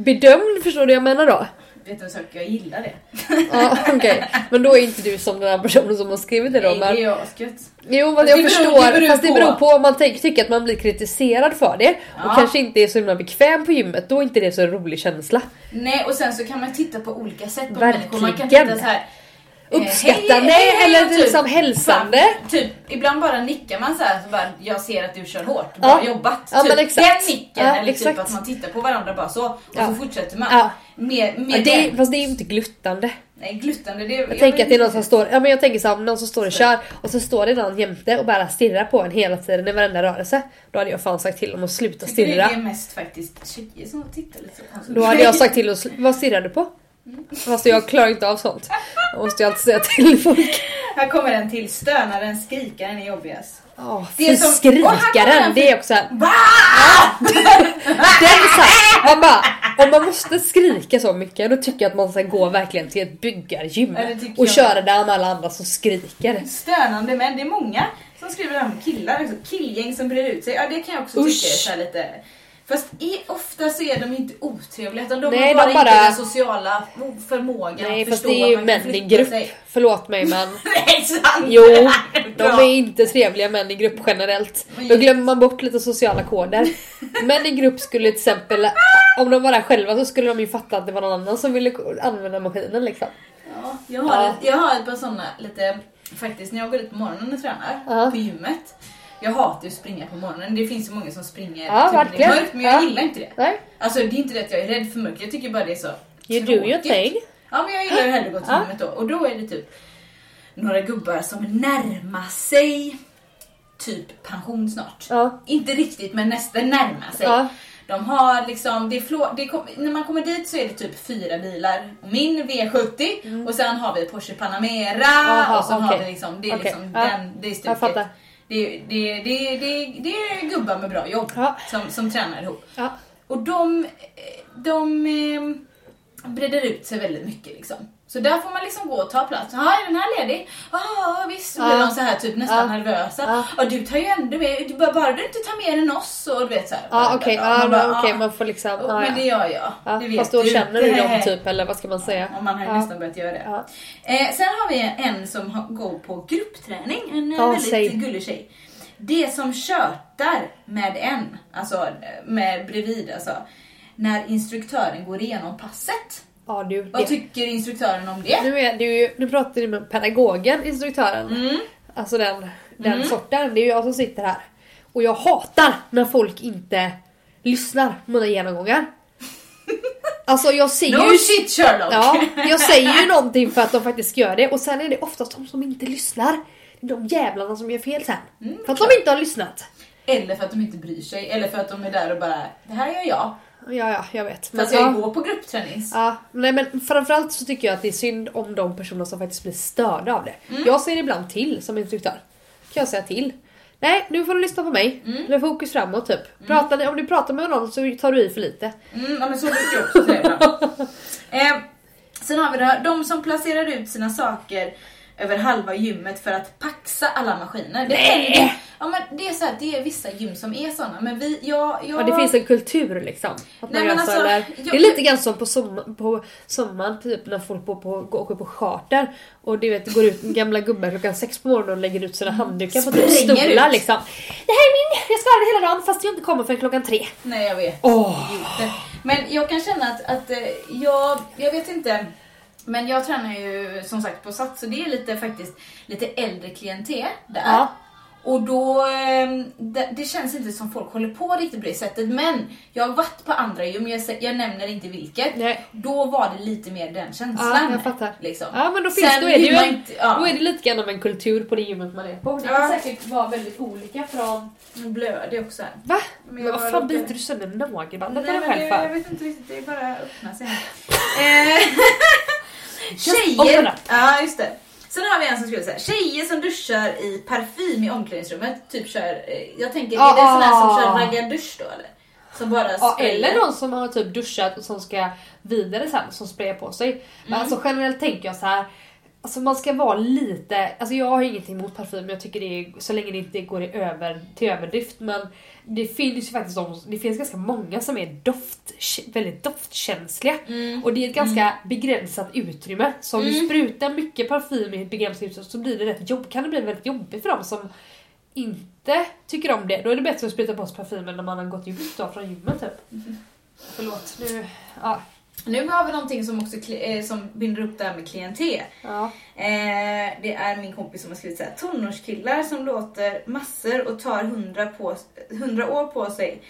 bedömd, förstår du vad jag menar då? Vet du en sak, jag gillar det. Ja okej, men då är inte du som den här personen som har skrivit det då. Nej, Men... det är asgött. Jo men jag förstår, det beror fast det beror på om man tycker att man blir kritiserad för det Ja. och kanske inte är så himla bekväm på gymmet, då är inte det så en rolig känsla. Nej och sen så kan man titta på olika sätt på Verkligen. människor. Man kan titta så här. Eh, Uppskattande hej, eller typ, liksom hälsande. Fan, typ, ibland bara nickar man så här, så bara, jag ser att du kör hårt, bra Ja. jobbat. Ja, typ, men exakt. Den nicken, Ja, eller exakt. typ att man tittar på varandra bara så, och Ja. så fortsätter man. Ja. Mer, mer det, fast det är ju inte gluttande. Nej, gluttande, det Jag tänker att det är någon som står, ja men jag tänker så här, någon som står och kör och så står det någon jämte och bara stirrar på en hela tiden i varenda rörelse. Då hade jag fan sagt till dem att sluta Tycker det stirra. är mest faktiskt tjejer som tittar lite så. Då hade jag sagt till att sl- vad stirrar du på? Fast jag klarar inte av sånt. Jag måste ju alltid säga till folk. Här kommer en till, stönaren, skrikaren är jobbigast. Åh, Det är som- här skrikaren, en- det är också en... Va? Den så här, man bara, om man måste skrika så mycket då tycker jag att man ska gå verkligen till ett byggargym Ja, och jag. köra där med alla andra som skriker. Stönande män, det är många som skriver här med killar, alltså killgäng som brer ut sig. Ja det kan jag också Usch. tycka är här lite... Fast i, ofta så är de inte otrevliga utan de Nej, har de bara- inte den sociala förmågan Nej att fast förstå det är ju män i grupp. sig. Förlåt mig men Nej sant! Jo, de är inte trevliga män i grupp generellt. Då glömmer man bort lite sociala koder. Män i grupp skulle till exempel, om de var där själva så skulle de ju fatta att det var någon annan som ville använda maskinen liksom. Ja, jag, har Ja. Ett, jag har ett par sådana lite, faktiskt när jag går ut på morgonen och tränar Ja. på gymmet. Jag hatar ju att springa på morgonen, det finns ju många som springer Ja, typ när det är mörkt men jag Ja. gillar inte det. Nej, Alltså det är inte det att jag är rädd för mörker, jag tycker bara det är så you do your tråkigt. thing. Ja men jag gillar ju hellre att gå till gymmet då. Och då är det typ några gubbar som närmar sig typ pension snart. Ja. Inte riktigt men nästan närmar sig. Ja. De har liksom, det är flå, det kom, när man kommer dit så är det typ fyra bilar. Min V70 och sen har vi Porsche Panamera Mm. Aha, och sen har okej. vi liksom, det är Okej, liksom ja. den, det är stuket. Det, det, det, det, det är gubbar med bra jobb Ja. som, som tränar ihop. Ja. Och de, de eh, breder ut sig väldigt mycket liksom. Så där får man liksom gå och ta plats. Ja, är den här ledig? Ja, visst. Så blir Ja. de så här typ nästan Ja. nervösa. Ja. Ja. du tar ju ändå med, du bara, du inte tar mer än oss och du vet så här. Ja okej, ja, Man okej, ja. man får liksom... Ja, Men det gör jag. Ja, det vet fast då du. känner du dem typ, eller vad ska man säga? Ja, man har ju nästan börjat göra det. Eh, sen har vi en som går på gruppträning, en eh, väldigt säg. gullig tjej. Det som tjötar med en, alltså eh, med bredvid alltså, när instruktören går igenom passet. Ja du, Vad tycker instruktören om det? Nu, är det ju, nu pratar ni med pedagogen, instruktören. Mm. Alltså den, den sorten. Det är ju jag som sitter här. Och jag hatar när folk inte lyssnar på mina genomgångar. Alltså jag säger No ju... shit Sherlock! Ja, jag säger ju någonting för att de faktiskt gör det och sen är det oftast de som inte lyssnar. De jävlarna som gör fel sen. Mm, för att de inte har lyssnat. Eller för att de inte bryr sig, eller för att de är där och bara, det här gör jag. Ja, ja, jag vet. Fast ja. jag går på grupptränings. Ja, nej men framförallt så tycker jag att det är synd om de personer som faktiskt blir störda av det. Mm. Jag säger ibland till som instruktör. Kan jag säga till. Nej, nu får du lyssna på mig. Mm. Med fokus framåt typ. Pratar, ni- om du pratar med någon så tar du i för lite. Mm, ja, men så brukar jag också säga eh, Sen har vi det här, de som placerar ut sina saker över halva gymmet för att paxa alla maskiner. Det, Nej! ja, men det är så här, det är vissa gym som är såna, men vi, jag, jag... Ja, det finns en kultur liksom. Att Nej, man gör så, alltså, eller, jag- Det är lite grann som på, som, på sommaren typ när folk på, på, går- åker på charter och du vet, går ut gamla gubbar klockan sex på morgonen och lägger ut sina handdukar på typ Mm. Stolar ut. liksom. Det här är min, jag ska ha den hela dagen fast jag inte kommer förrän klockan tre. Nej, jag vet. Idioter. Men jag kan känna att, att eh, jag, jag vet inte. Men jag tränar ju som sagt på Sats, så det är lite faktiskt lite äldre klientel där. Ja. Och då, eh, det, det känns inte som folk håller på riktigt på det sättet. Men jag har varit på andra gym, jag, jag nämner inte vilket. Nej. Då var det lite mer den känslan. Ja, jag fattar. Liksom. Ja men då finns Sen då är det ju en, inte- ja. då är det lite grann av en kultur på det gymmet man är på. Det Ja. kan säkert vara väldigt olika från... Nu blöder jag också här. Va? Men Men vad fan biter du sönder nagelbandet på dig själv det, jag för? vet inte riktigt, det är bara öppna sig. Tjejer, ja just det. Sen har vi en som så här. Tjejer som duschar i parfym i omklädningsrummet. Typ kör, eh, jag tänker, är det sån här som kör Ah. raggardusch då eller? Som bara Ja, eller någon som har typ duschat och som ska vidare sen, som sprayar på sig. Men alltså generellt tänker jag så här. Alltså man ska vara lite, alltså jag har ingenting emot parfym, jag tycker det är så länge det inte går i över, till överdrift men det finns ju faktiskt de, det finns ganska många som är doft, väldigt doftkänsliga Mm. och det är ett ganska begränsat utrymme. Så om du sprutar mycket parfym i ett begränsat utrymme så blir det rätt jobb, kan det bli väldigt jobbigt för dem som inte tycker om det. Då är det bättre att spruta på sig parfymen när man har gått ut då från gymmet typ. Förlåt, nu... Ja. Nu har vi någonting som också eh, som binder upp det här med klientel. ja. Eh, det är min kompis som har skrivit så här. Tonårskillar som låter massor och tar hundra, på, hundra år på sig.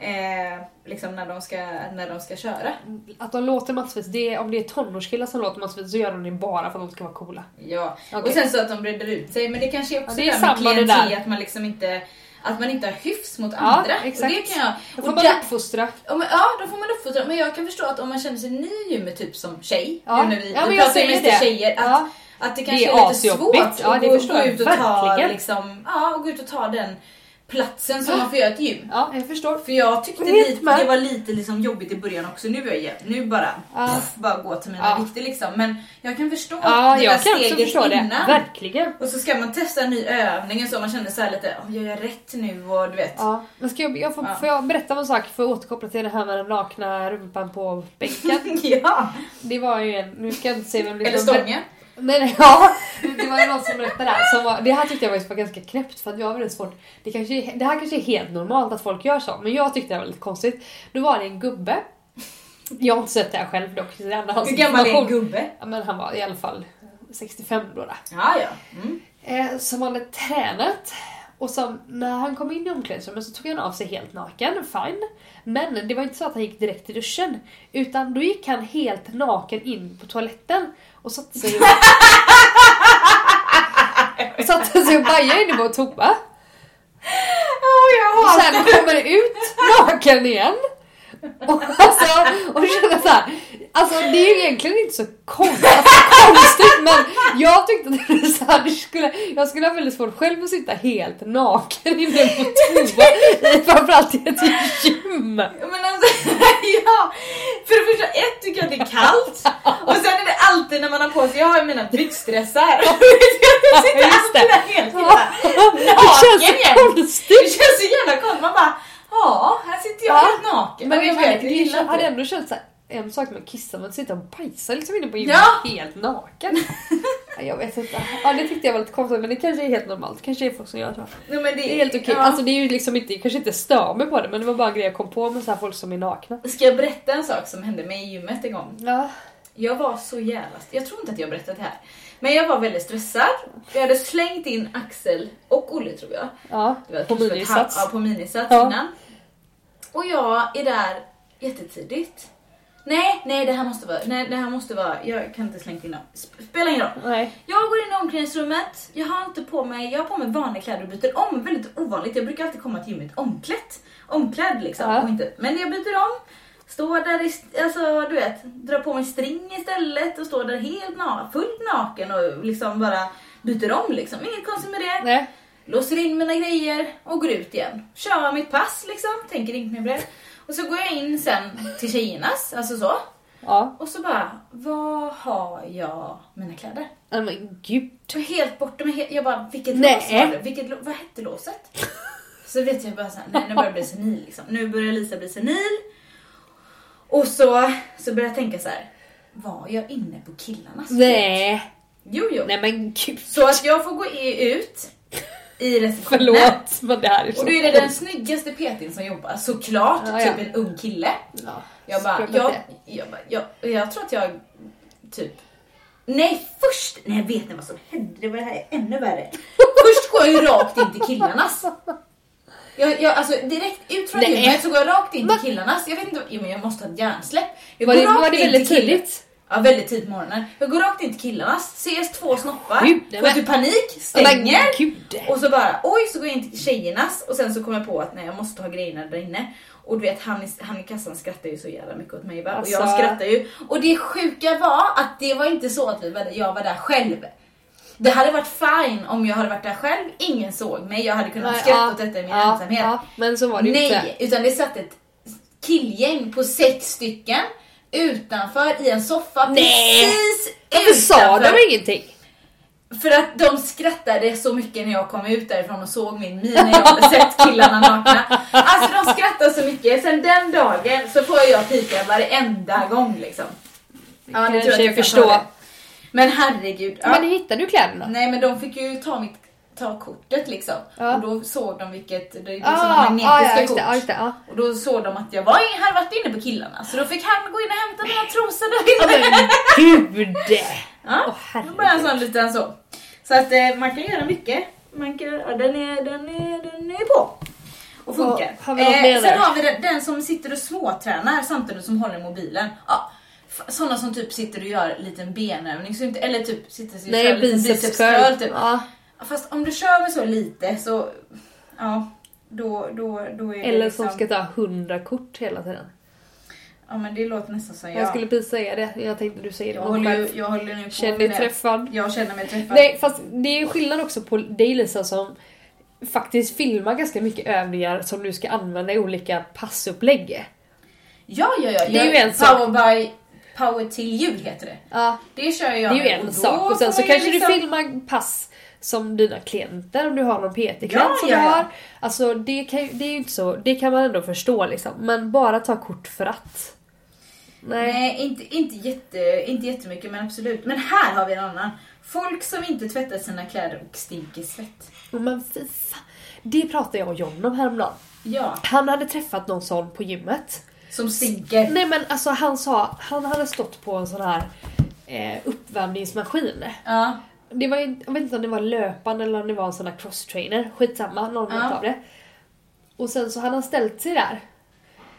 Eh, liksom när de, ska, när de ska köra. Att de låter massvis, det är, om det är tonårskillar som låter massvis så gör de det bara för att de ska vara coola. Ja. Okej. Och sen så att de breder ut sig. Men det kanske är också Ja, det är samma med klientel, att man liksom inte att man inte har hyfs mot Ja, andra. exakt. Och det kan jag, Då och får man där- uppfostra. Ja, men, ja, då får man uppfostra. Men jag kan förstå att om man känner sig ny i gymmet typ som tjej, Ja. nu när vi, Ja, vi pratar ju mest det. tjejer, att, Ja. att det Det kanske är är, lite svårt Ja, att det gå, gå ut och ta liksom, ja, och gå ut och ta den platsen som man får göra ett gym. Ja, jag förstår. För jag tyckte lite, det var lite liksom jobbigt i början också. Nu är jag nu bara, Ja. puff, bara gå till mina Ja. vikter liksom. Men jag kan förstå Ja, det jag där kan steget förstå det. innan. Verkligen. Och så ska man testa en ny övning och så man känner så här lite, oh, gör jag rätt nu? Och du vet. Ja. Men ska jag, jag får, Ja. får jag berätta om en sak för att återkoppla till det här med den nakna rumpan på bänken? ja. Det var ju en, nu ska jag inte säga vem det Eller var, men- ja, det var ju någon som berättade det här. Som var, det här tyckte jag var ganska knäppt för att jag har väldigt svårt. Det, kanske, det här kanske är helt normalt att folk gör så, men jag tyckte det var lite konstigt. Då var det en gubbe. Jag har inte sett det här själv dock. Det hans Hur gammal är en gubbe? Ja, men han var i alla fall 65 då. Ja, ja. Mm. Eh, som hade tränat. Och som, när han kom in i omklädningsrummet så tog han av sig helt naken, fine. Men det var inte så att han gick direkt till duschen. Utan då gick han helt naken in på toaletten och satte sig och, satte sig och bajade inne på toa. Oh, jag Och sen kommer det ut naken igen. Och, alltså, och känner så här, alltså det är ju egentligen inte så konstigt, alltså, konstigt men jag tyckte att det så här, det skulle, jag skulle ha väldigt svårt själv att sitta helt naken inne på toa, framförallt i ett gym. Men alltså, ja. För det första, ett tycker jag att det är kallt. Och sen är det alltid när man har på sig, jag har ju mina byxdressar. Jag sitter alltid där helt hela Det naken känns så igen. Det konstigt. känns så jävla konstigt. Man bara, ja, här sitter jag Ja. helt naken. Men Och jag vet, jag det hade ändå känts såhär, en sak med att kissa men att sitta och bajsa liksom inne på gymmet Ja. helt naken. Ja, Jag vet inte. Ja det tyckte jag var lite konstigt men det kanske är helt normalt. Kanske är folk som gör så. Nej, men det, Det är helt okej. ja. Alltså det är ju liksom inte, jag kanske inte stör mig på det men det var bara en grej jag kom på med så här folk som är nakna. Ska jag berätta en sak som hände mig i gymmet en gång? Ja. Jag var så jävla... Jag tror inte att jag berättat det här. Men jag var väldigt stressad. Jag hade slängt in Axel och Olle tror jag. Ja, på ett minisats. Ja, på minisats Ja. innan. Och jag är där jättetidigt. Nej, nej det här måste vara, nej det här måste vara, jag kan inte slängt in dem. Sp- Spelar ingen roll. Nej. Jag går in i omklädningsrummet, jag har inte på mig, jag har på mig vanliga kläder och byter om, väldigt ovanligt. Jag brukar alltid komma till gymmet omklätt. Omklädd liksom. Ja. Och inte, men jag byter om, står där, i, alltså du vet, drar på mig string istället och står där helt na, fullt naken och liksom bara byter om liksom. Inget konstigt med det Nej. låser in mina grejer och går ut igen. Kör mitt pass liksom, tänker inte mer på det. Och så går jag in sen till tjejernas, alltså så. Ja. Och så bara, vad har jag mina kläder? Nej, Men gud. Är helt borta med Jag bara, vilket Nej. lås var det? Vilket, vad hette låset? Så vet jag bara såhär, nej nu börjar jag bli senil liksom. Nu börjar Lisa bli senil. Och så, så börjar jag tänka så här. var jag inne på killarnas? Nej. Jo, jo. Nej men gud. Så att jag får gå ut i receptionen. Förlåt men det här är så Och då är det den snyggaste PTn som jobbar, såklart. Ja, ja. Typ en ung kille. Ja. Jag bara, jag, jag, jag, jag tror att jag typ... Nej först, nej vet ni vad som hände? Det var det här är ännu värre. först går jag ju rakt in till killarnas. Jag, jag, alltså direkt ut från gymmet så går jag rakt in till killarnas. Jag vet inte, jo, men jag måste ha ett hjärnsläpp. Jag Var det, var det väldigt tidigt? Ja, väldigt tidigt på morgonen. Jag går rakt in till killarnas, ses två snoppar, Gud, nej, får typ panik, stänger. Och så bara, oj, så går jag in till tjejernas och sen så kommer jag på att nej, jag måste ha grejerna där inne. Och du vet han han i kassan skrattar ju så jävla mycket åt mig va? Alltså. Och jag skrattar ju. Och det sjuka var att det var inte så att vi var, jag var där själv. Det hade varit fine om jag hade varit där själv, ingen såg mig, jag hade kunnat Nej, skratta ja, åt detta i min ja, ensamhet. Ja, men så var det ju inte. Nej, utan det satt ett killgäng på sex stycken utanför i en soffa Nej. precis Varför sa utanför. de ingenting? För att de skrattade så mycket när jag kom ut därifrån och såg min min när jag hade sett killarna nakna. Alltså de skrattade så mycket. Sen den dagen så får jag pika varenda gång liksom. Ja, ni tror jag kan förstå. ta det. Men herregud. Ja. Men hittade du kläderna? Nej men de fick ju ta mitt ta kortet liksom. Ja. Och då såg de vilket, det är ju Ah, sådana ah, magnetiska ja, just kort. det, ja, just det, ja. Och då såg de att jag var, hade varit inne på killarna. Så då fick han gå in och hämta mina trosor där Ja, inne. men gud! Ja, Åh, då bara en sån liten så. Så att eh, man kan göra mycket. Man kan, ja, den, är, den, är, den är på. Och funkar. Och har vi mer sen har vi den, den som sitter och småtränar samtidigt som håller mobilen. Ja, sådana som typ sitter och gör en liten benövning. Så inte, eller typ sitter och kör en liten biceps bicepscurl. curl. Typ. Ja. Fast om du kör med så lite så, ja, då, då, då är det Eller liksom... som ska ta 100 kort hela tiden. Ja men det låter nästan som jag. Jag skulle precis säga det. Jag tänkte du säger det jag, om håller ju, jag håller nu på Känn med dig det. träffad. Jag känner mig träffad. Nej, fast det är ju skillnad också på dig Lisa som faktiskt filmar ganska mycket övningar som du ska använda i olika passupplägg. Ja, ja, ja. Det är ju en sak. Power by Power till ljud heter det. Ja, Det kör det jag är ju en sak. Och sen så kanske liksom- du filmar pass som dina klienter, om du har någon PT-klient Ja, som ja, du ja. har. Alltså det kan, det är inte så, det kan man ändå förstå liksom. Men bara ta kort för att. Nej. Nej, inte, inte, jätte, inte jättemycket men absolut. Men här har vi en annan. Folk som inte tvättar sina kläder och stinker svett. Men fy fan. Det pratade jag och John om häromdagen. Ja, Han hade träffat någon sån på gymmet. som stinker. Nej men alltså han sa, han hade stått på en sån här eh, uppvärmningsmaskin. Ja, Det var, ju- jag vet inte om det var löpan eller om det var en sån här crosstrainer. Skitsamma, någon Ja. av det. Och sen så hade han ställt sig där.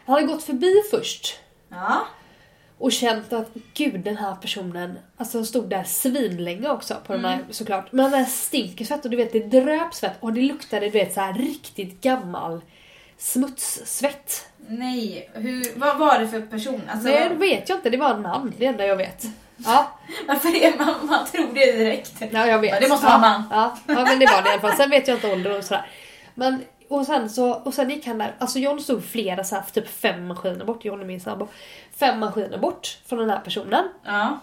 Han hade gått förbi först ja. och känt att gud den här personen, alltså stod där svinlänge också på den Mm. här såklart. Men den där stinker svett och du vet det dröp svett och det luktade du vet så här riktigt gammal smutssvett. Nej, hur, vad var det för person? Alltså, Nej det vet jag inte, det var en man, det enda jag vet. Ja, Varför är man, man tror det direkt? ja jag vet. Det måste vara man. Ja, ja men det var det i alla fall. Sen vet jag inte ålder och sådär. Men och sen så, och sen gick han där, alltså John stod flera så här, typ fem maskiner bort, John är min sambo. Fem maskiner bort från den här personen. Ja.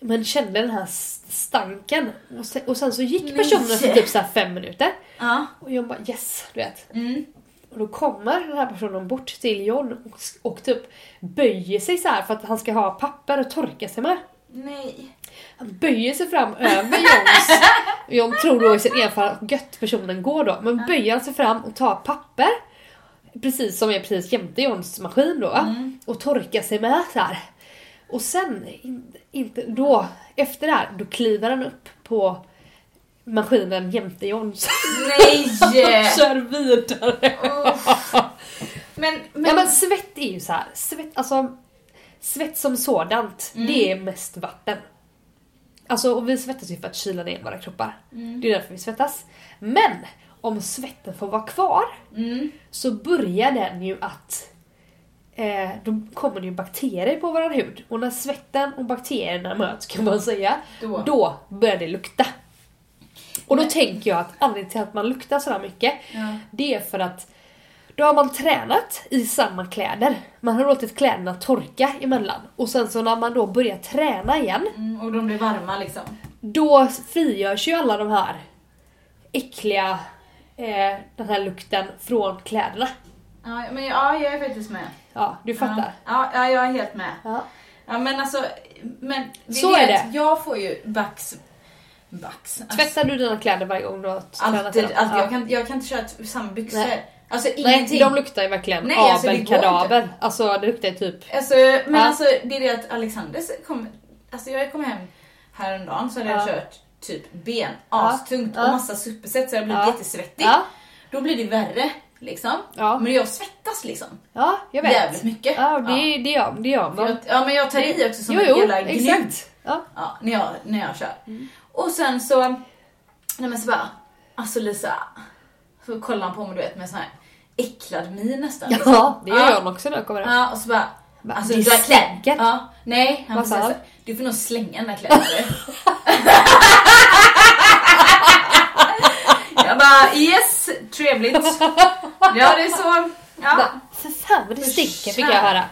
Men kände den här stanken. Och sen, och sen så gick personen för typ så här fem minuter. Ja. Och jag bara yes, du vet. Mm. Och då kommer den här personen bort till John och, och typ böjer sig så här för att han ska ha papper att torka sig med. Nej. Han böjer sig fram över Johns... John tror då i sin enfald att gött personen går då. Men böjer sig fram och tar papper. Precis som är precis jämte Johns maskin då. Mm. Och torkar sig med så här. Och sen, in, inte, då, efter det här, då kliver han upp på maskinen jämte Johns. Nej! kör vidare. Uff. Men, men, Ja men svett är ju så här. Svett, alltså, svett som sådant, Mm. det är mest vatten. Alltså och vi svettas ju för att kyla ner våra kroppar. Mm. Det är därför vi svettas. Men om svetten får vara kvar Mm. så börjar den ju att eh, då kommer det ju bakterier på vår hud. Och när svetten och bakterierna möts kan man säga, Då. då börjar det lukta. Och då tänker jag att anledningen till att man luktar sådär mycket Ja. det är för att då har man tränat i samma kläder. Man har låtit kläderna torka emellan. Och sen så när man då börjar träna igen, Mm, och de blir varma liksom. då frigörs ju alla de här äckliga, eh, den här lukten från kläderna. Ja, men ja, jag är faktiskt med. Ja, du fattar. Ja, ja jag är helt med. Ja. Ja men alltså, men Så är är det. Jag får ju bax... Bax? Alltså, Tvättar du dina kläder varje gång du har alltid, alltid. Ja. Jag, kan, jag kan inte köra samma byxor. Nej. Alltså Nej, ingenting. de luktar ju verkligen Nej, alltså, det går abelkadaver. Alltså det luktar ju typ... Alltså, men Ja. alltså det är det att Alexander kom, alltså jag kom hem häromdagen så hade jag Ja. kört typ ben astungt Ja. och massa superset så jag blev Ja. jättesvettig. Ja, Då blir det värre liksom. Ja. Men jag svettas liksom. ja jag vet. Jävligt mycket. Ja, det, det gör, det gör man. Jag, ja men jag tar i också som Jo, en jo, gnugg. exakt. Ja. Ja, när jag, när jag kör. Och sen så, nej men så bara, alltså Lisa, så kollar han på mig du vet med sån här äcklad min nästan. liksom. Ja, det gör jag också när jag kommer hem. Ja, och så bara... Bara, Alltså, "Det du stinker." Ja, nej, han sa så, Du får nog slänga den där kläderna. jag bara yes, trevligt. Ja, det är så. Ja. För fan vad det stinker fick jag höra.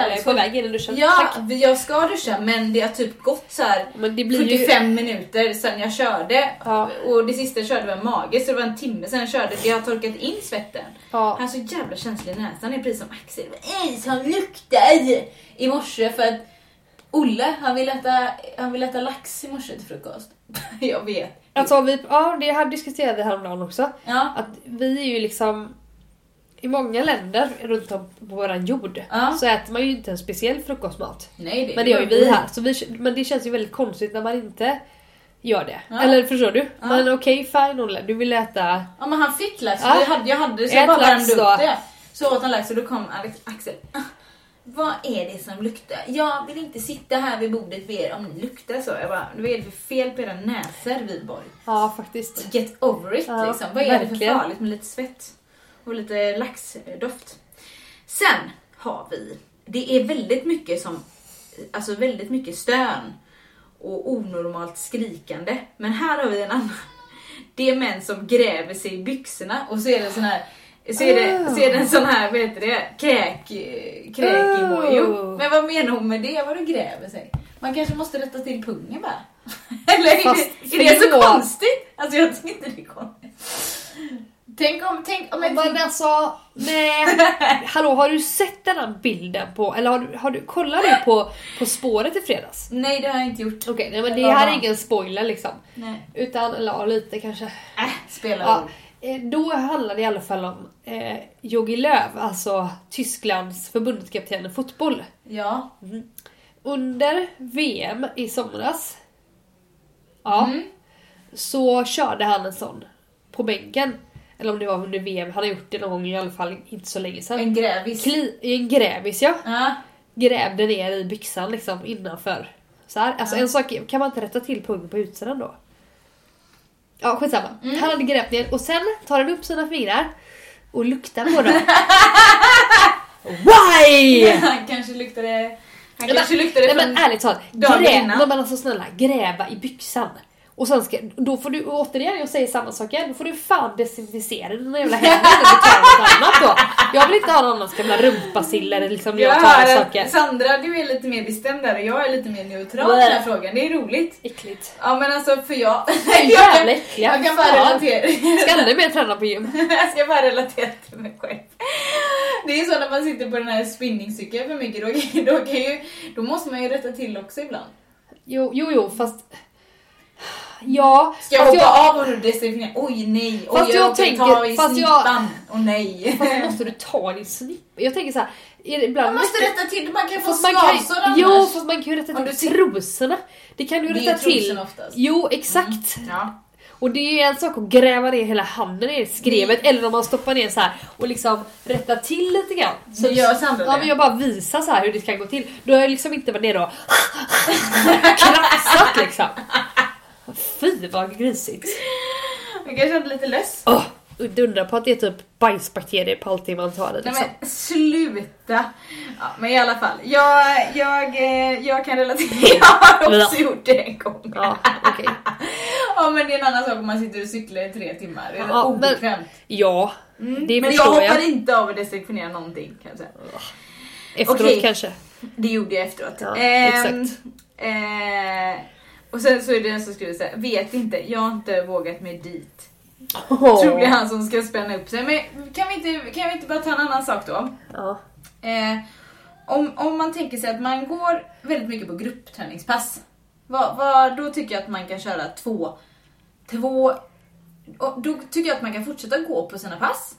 Jag är på väg in i duschen. Ja, Tack. jag ska duscha men det har typ gått så här Men det blir ju... 45 minuter sedan jag körde. Ja. Och det sista jag körde var mage så det var en timme sedan jag körde. Det har torkat in svetten. Ja. Han är så jävla känslig i näsan. Det är precis som Axel. Som luktar! I morse för att Olle, han vill äta, han vill äta lax i morse till frukost. jag vet. Alltså vi, ja det här diskuterade vi häromdagen också. Ja. Att vi är ju liksom i många länder runt om på våran jord Ja. så äter man ju inte en speciell frukostmat. Nej, det Men det gör ju vi här. Så vi, men det känns ju väldigt konstigt när man inte gör det. Ja. Eller förstår du? Ja. Men okej, fine Olle, du vill äta... Ja men han fick lax, Ja. jag hade, jag hade så jag bara värmde upp det. Så åt han lax och då kom Alex, Axel. "Ah, Vad är det som luktar? Jag vill inte sitta här vid bordet vid er om ni luktar så. Jag bara, vad är det för fel på era näsor Vidborg? Ja faktiskt. Get over it liksom. Vad är det för verkligen. farligt med lite svett? Och lite laxdoft. Sen har vi, det är väldigt mycket som, alltså väldigt mycket stön och onormalt skrikande. Men här har vi en annan. Det är män som gräver sig i byxorna och så är det sån här så är, det, så är det en sån här, vad heter det, kräk, kräk emoji. Oh. Men vad menar hon med det? Vad du gräver sig? Man kanske måste rätta till pungen bara. Eller är, Fast det, är det så konstigt? Alltså jag tycker inte det är konstigt. Tänk om, tänk om jag Men alltså, nej. Hallå, har du sett den här bilden på, eller har du, har du, kollar du på På spåret i fredags? Nej det har jag inte gjort. Okej, nej men det här är ingen spoiler liksom. Nej. Utan, eller ja, lite kanske. Äh, spelar Ja, eh, då handlar det i alla fall om eh, Jogi Löw, alltså Tysklands förbundskapten i fotboll. Ja. Under VM i somras ja, Mm. så körde han en sån på bänken. Eller om det var under VM, han har gjort det någon gång i alla fall inte så länge sedan. En grävis. Kli, en grävis ja. Ja. Grävde ner i byxan liksom innanför. Så här. Alltså Ja. en sak, kan man inte rätta till pungen på utsidan då? Ja skitsamma. Mm. Han hade grävt ner och sen tar han upp sina fingrar och luktar på dem. Why? Han kanske luktade... Han kanske luktade Nej men ärligt talat, grä, men alltså snälla gräva i byxan. Och sen ska, då får du återigen, jag säger samma sak igen, då får du fan desinficera dina jävla händer du tar något annat då. Jag vill inte ha någon annans gamla rumpasiller liksom när jag Jag tar saker. Sandra du är lite mer bestämd där och jag är lite mer neutral i den här frågan. Det är roligt. Äckligt. Ja men alltså för jag... jävla äckliga. jag kan bara relatera. Ska aldrig mer träna på gym. jag ska bara relatera till mig själv. Det är så när man sitter på den här spinningcykeln för mycket, då, då, kan ju, då måste man ju rätta till också ibland. Jo, jo, jo fast... Ja, Ska jag hoppa av och du desinficera? Oj nej, oj Fast jag, jag tänker- ta i fast jag- snippan. Åh nej. Fast måste du ta din snipp? Jag tänker så här, är det ibland Man måste rätta till, man kan få kan, skavsår annars. jo, fast man kan ju rätta till du trosorna. Det kan du Det rätta till. oftast. Jo, exakt. Ja. Och det är ju en sak att gräva ner hela handen i skrevet eller om man stoppar ner så här och liksom rättar till lite grann. Så gör Sandra Ja men jag bara visar så här hur det ska gå till. Då har jag liksom inte varit nere och krafsat liksom. Fy vad grisigt. Jag känna lite less. Åh, oh, undrar på att det är typ bajsbakterier på allting man tar i Nej liksom. men sluta! Ja, men i alla fall, jag, jag, eh, jag kan relatera. Jag har också gjort det en gång. Ja, okej. Ja men det är en annan sak om man sitter och cyklar i tre timmar. Det är Ja, men- obekvämt. Ja, Mm. det men jag hoppar jag. inte av och desinficerar någonting kan jag säga. efteråt okej. kanske. Det gjorde jag efteråt. Ja, Ehm, exakt. Eh, och sen så är det en som skriver såhär, vet inte, jag har inte vågat mig dit. Åh. Tror det är han som ska spänna upp sig. Men kan vi inte, kan vi inte bara ta en annan sak då? Ja. Eh, om, om man tänker sig att man går väldigt mycket på gruppträningspass. Vad, vad, då tycker jag att man kan köra två, två då tycker jag att man kan fortsätta gå på sina pass.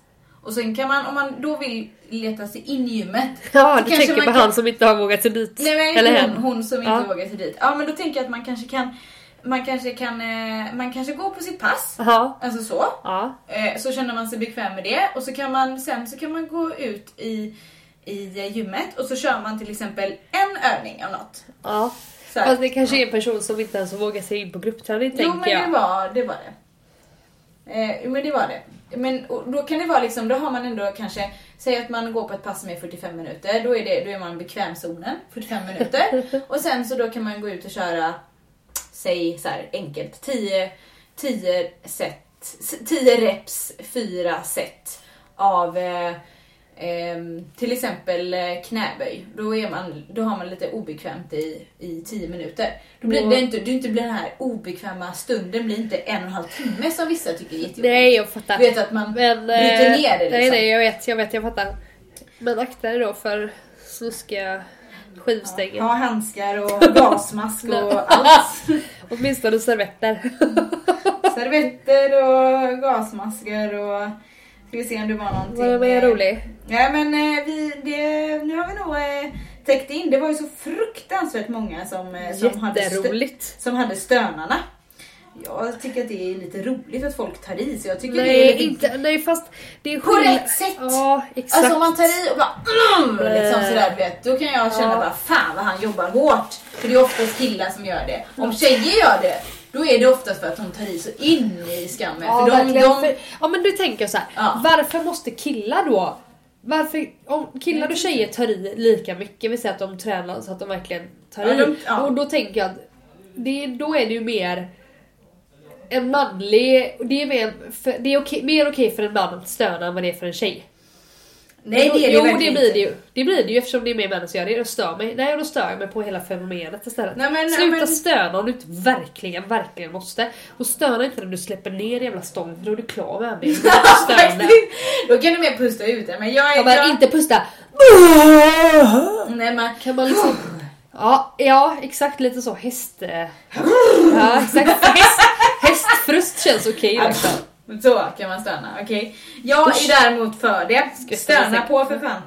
Och sen kan man, om man då vill leta sig in i gymmet. Ja, du kanske tänker man på kan- han som inte har vågat sig dit. Nej men Eller hon, hon som inte Ja. vågar sig dit. Ja men då tänker jag att man kanske kan, man kanske kan, eh, man kanske går på sitt pass. Ja. Alltså så. Ja. Eh, så känner man sig bekväm med det och så kan man sen så kan man gå ut i, i eh, gymmet och så kör man till exempel en övning av något. ja. Så. Fast det kanske är en person som inte ens vågar sig in på gruppträning jo tänker men jag. det var det. Var det. Eh, men det var det. Men då kan det vara liksom, då har man ändå kanske, säg att man går på ett pass som är 45 minuter, då är, det, då är man i bekvämzonen 45 minuter. och sen så då kan man gå ut och köra, säg så här enkelt, 10, 10 set, 10 reps, 4 set av eh, ehm, till exempel eh, knäböj. Då, är man, då har man lite obekvämt i, i 10 minuter. Då blir Ja. det inte, det inte blir den här obekväma stunden blir inte en och en halv timme som vissa tycker är jättejobbigt. Nej jag fattar. Du vet att man Men, bryter eh, ner det liksom. Nej nej jag vet, jag vet, jag fattar. Men akta dig då för snuskiga skivstänger. Ha handskar och gasmask och allt. Åtminstone servetter. Servetter och gasmasker och... Ska vi se om det var någonting. Var eh, rolig? Ja men eh, vi, det, nu har vi nog eh, täckt in. Det var ju så fruktansvärt många som, eh, som, hade, stö- som hade stönarna. Jag tycker att det är lite roligt att folk tar i så jag tycker det är Nej, lite inte, nej fast det är På rätt sätt. Ja, exakt. Alltså om man tar i och bara mm, liksom Nej. sådär du vet, då kan jag känna Ja. bara fan vad han jobbar hårt. För det är oftast killar som gör det. Om tjejer gör det, då är det oftast för att de tar i så in i skammen. Ja, för de, de, För, ja men du tänker så här. Ja. varför måste killar då varför, om killar och tjejer tar i lika mycket, vi säger att de tränar så att de verkligen tar Ja, i. de- ja. Och då tänker jag att det, då är det ju mer en manlig, det är, mer, för, det är okej, mer okej för en man att stöna än vad det är för en tjej. Nej det är det jo, verkligen det blir det ju. Det blir det ju eftersom det är mer män som gör det. Jag stör mig. Nej, då stör jag mig på hela fenomenet istället. Nej, men- Sluta men- stöna om du inte verkligen, verkligen måste. Och stöna inte när du släpper ner jävla stången för då är du klar med störande. Då kan du mer pusta ut det. Men jag är... Ja, men jag, inte pusta. nej, men, Kan man liksom... Ja, ja exakt lite så häst... Ja exakt. Häst, hästfrust känns okej liksom. Så kan man stöna, okej. Jag är däremot för det. Stöna på för fan.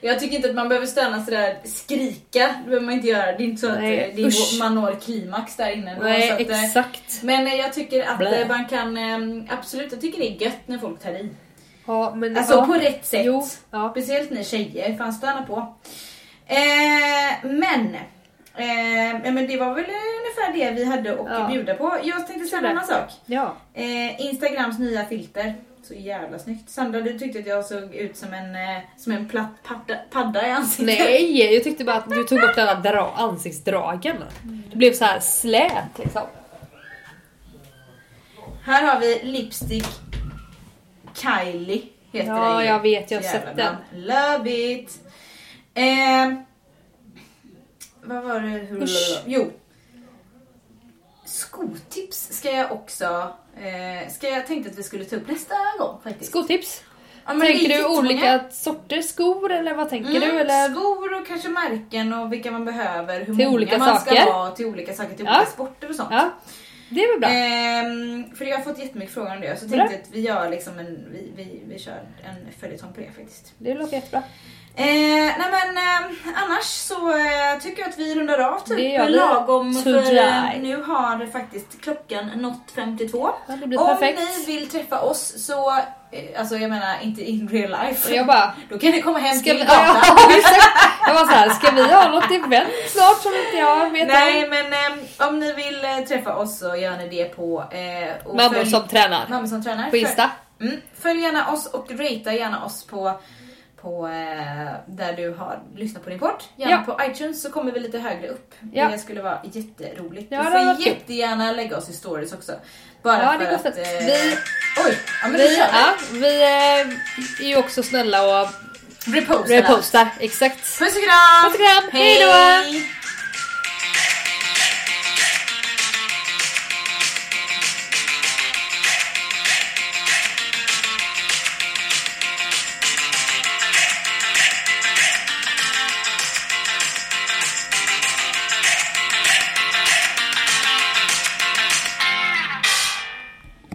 Jag tycker inte att man behöver stöna sådär, skrika, det behöver man inte göra. Det är inte så att Nej, eh, det är, man når klimax där inne. då, Nej så att, eh, exakt. Men eh, jag tycker att Blä. eh, man kan, eh, absolut, jag tycker det är gött när folk tar i. Ja men Alltså ja. på rätt sätt. Jo, ja. Speciellt ni tjejer, fan stöna på. Eh, men, eh, men det var väl ungefär det vi hade att Ja. bjuda på. Jag tänkte säga en annan sak. Ja. Eh, Instagrams nya filter. Så jävla snyggt. Sandra, du tyckte att jag såg ut som en, eh, som en platt padda, padda i ansiktet. Nej, jag tyckte bara att du tog bort alla dra ansiktsdragen. Det blev så här slät liksom. Här har vi Lipstick Kylie. Heter Ja, den jag vet, jag har sett bra. Love it. Eh, vad var det? Hur, Usch. Jo. Skotips ska jag också... Eh, ska jag tänkte att vi skulle ta upp nästa gång faktiskt. Skotips? Ja, tänker du olika sorters skor eller vad tänker du? Mm, Eller? Skor och kanske märken och vilka man behöver, hur Till många olika man saker. ska ha till olika saker, till Ja. olika sporter och sånt. Ja, det är väl bra. Ehm, för jag har fått jättemycket frågor om det så Bra. tänkte jag att vi gör liksom en, vi, vi, vi kör en följetong på det faktiskt. Det låter jättebra. Eh, nej men eh, annars så eh, tycker jag att vi rundar av typ Det gör vi. lagom för eh, nu har faktiskt klockan nått 52. Ja, det blir Om perfekt. ni vill träffa oss så, eh, alltså jag menar inte in real life. Och jag bara, Då kan ni komma hem ska till vi, ja, jag var så här, ska vi ha något event snart som inte jag vet Nej om? men eh, om ni vill eh, träffa oss så gör ni det på eh, Mammor som tränar. Mammor som tränar. På Insta. Mm. Följ gärna oss och ratea gärna oss på, på eh, där du har lyssnat på din podd. Gärna på iTunes så kommer vi lite högre upp. Ja. Det skulle vara jätteroligt. Ja, du får varit kul. jättegärna lägga oss i stories också. Bara Ja, för det att... fett. Eh, Vi- Oj! Ja men Vi, vi ja, vi eh, är ju också snälla och Reposta. repostar. Exakt. Puss och kram! Puss och kram. Hej då! Hej.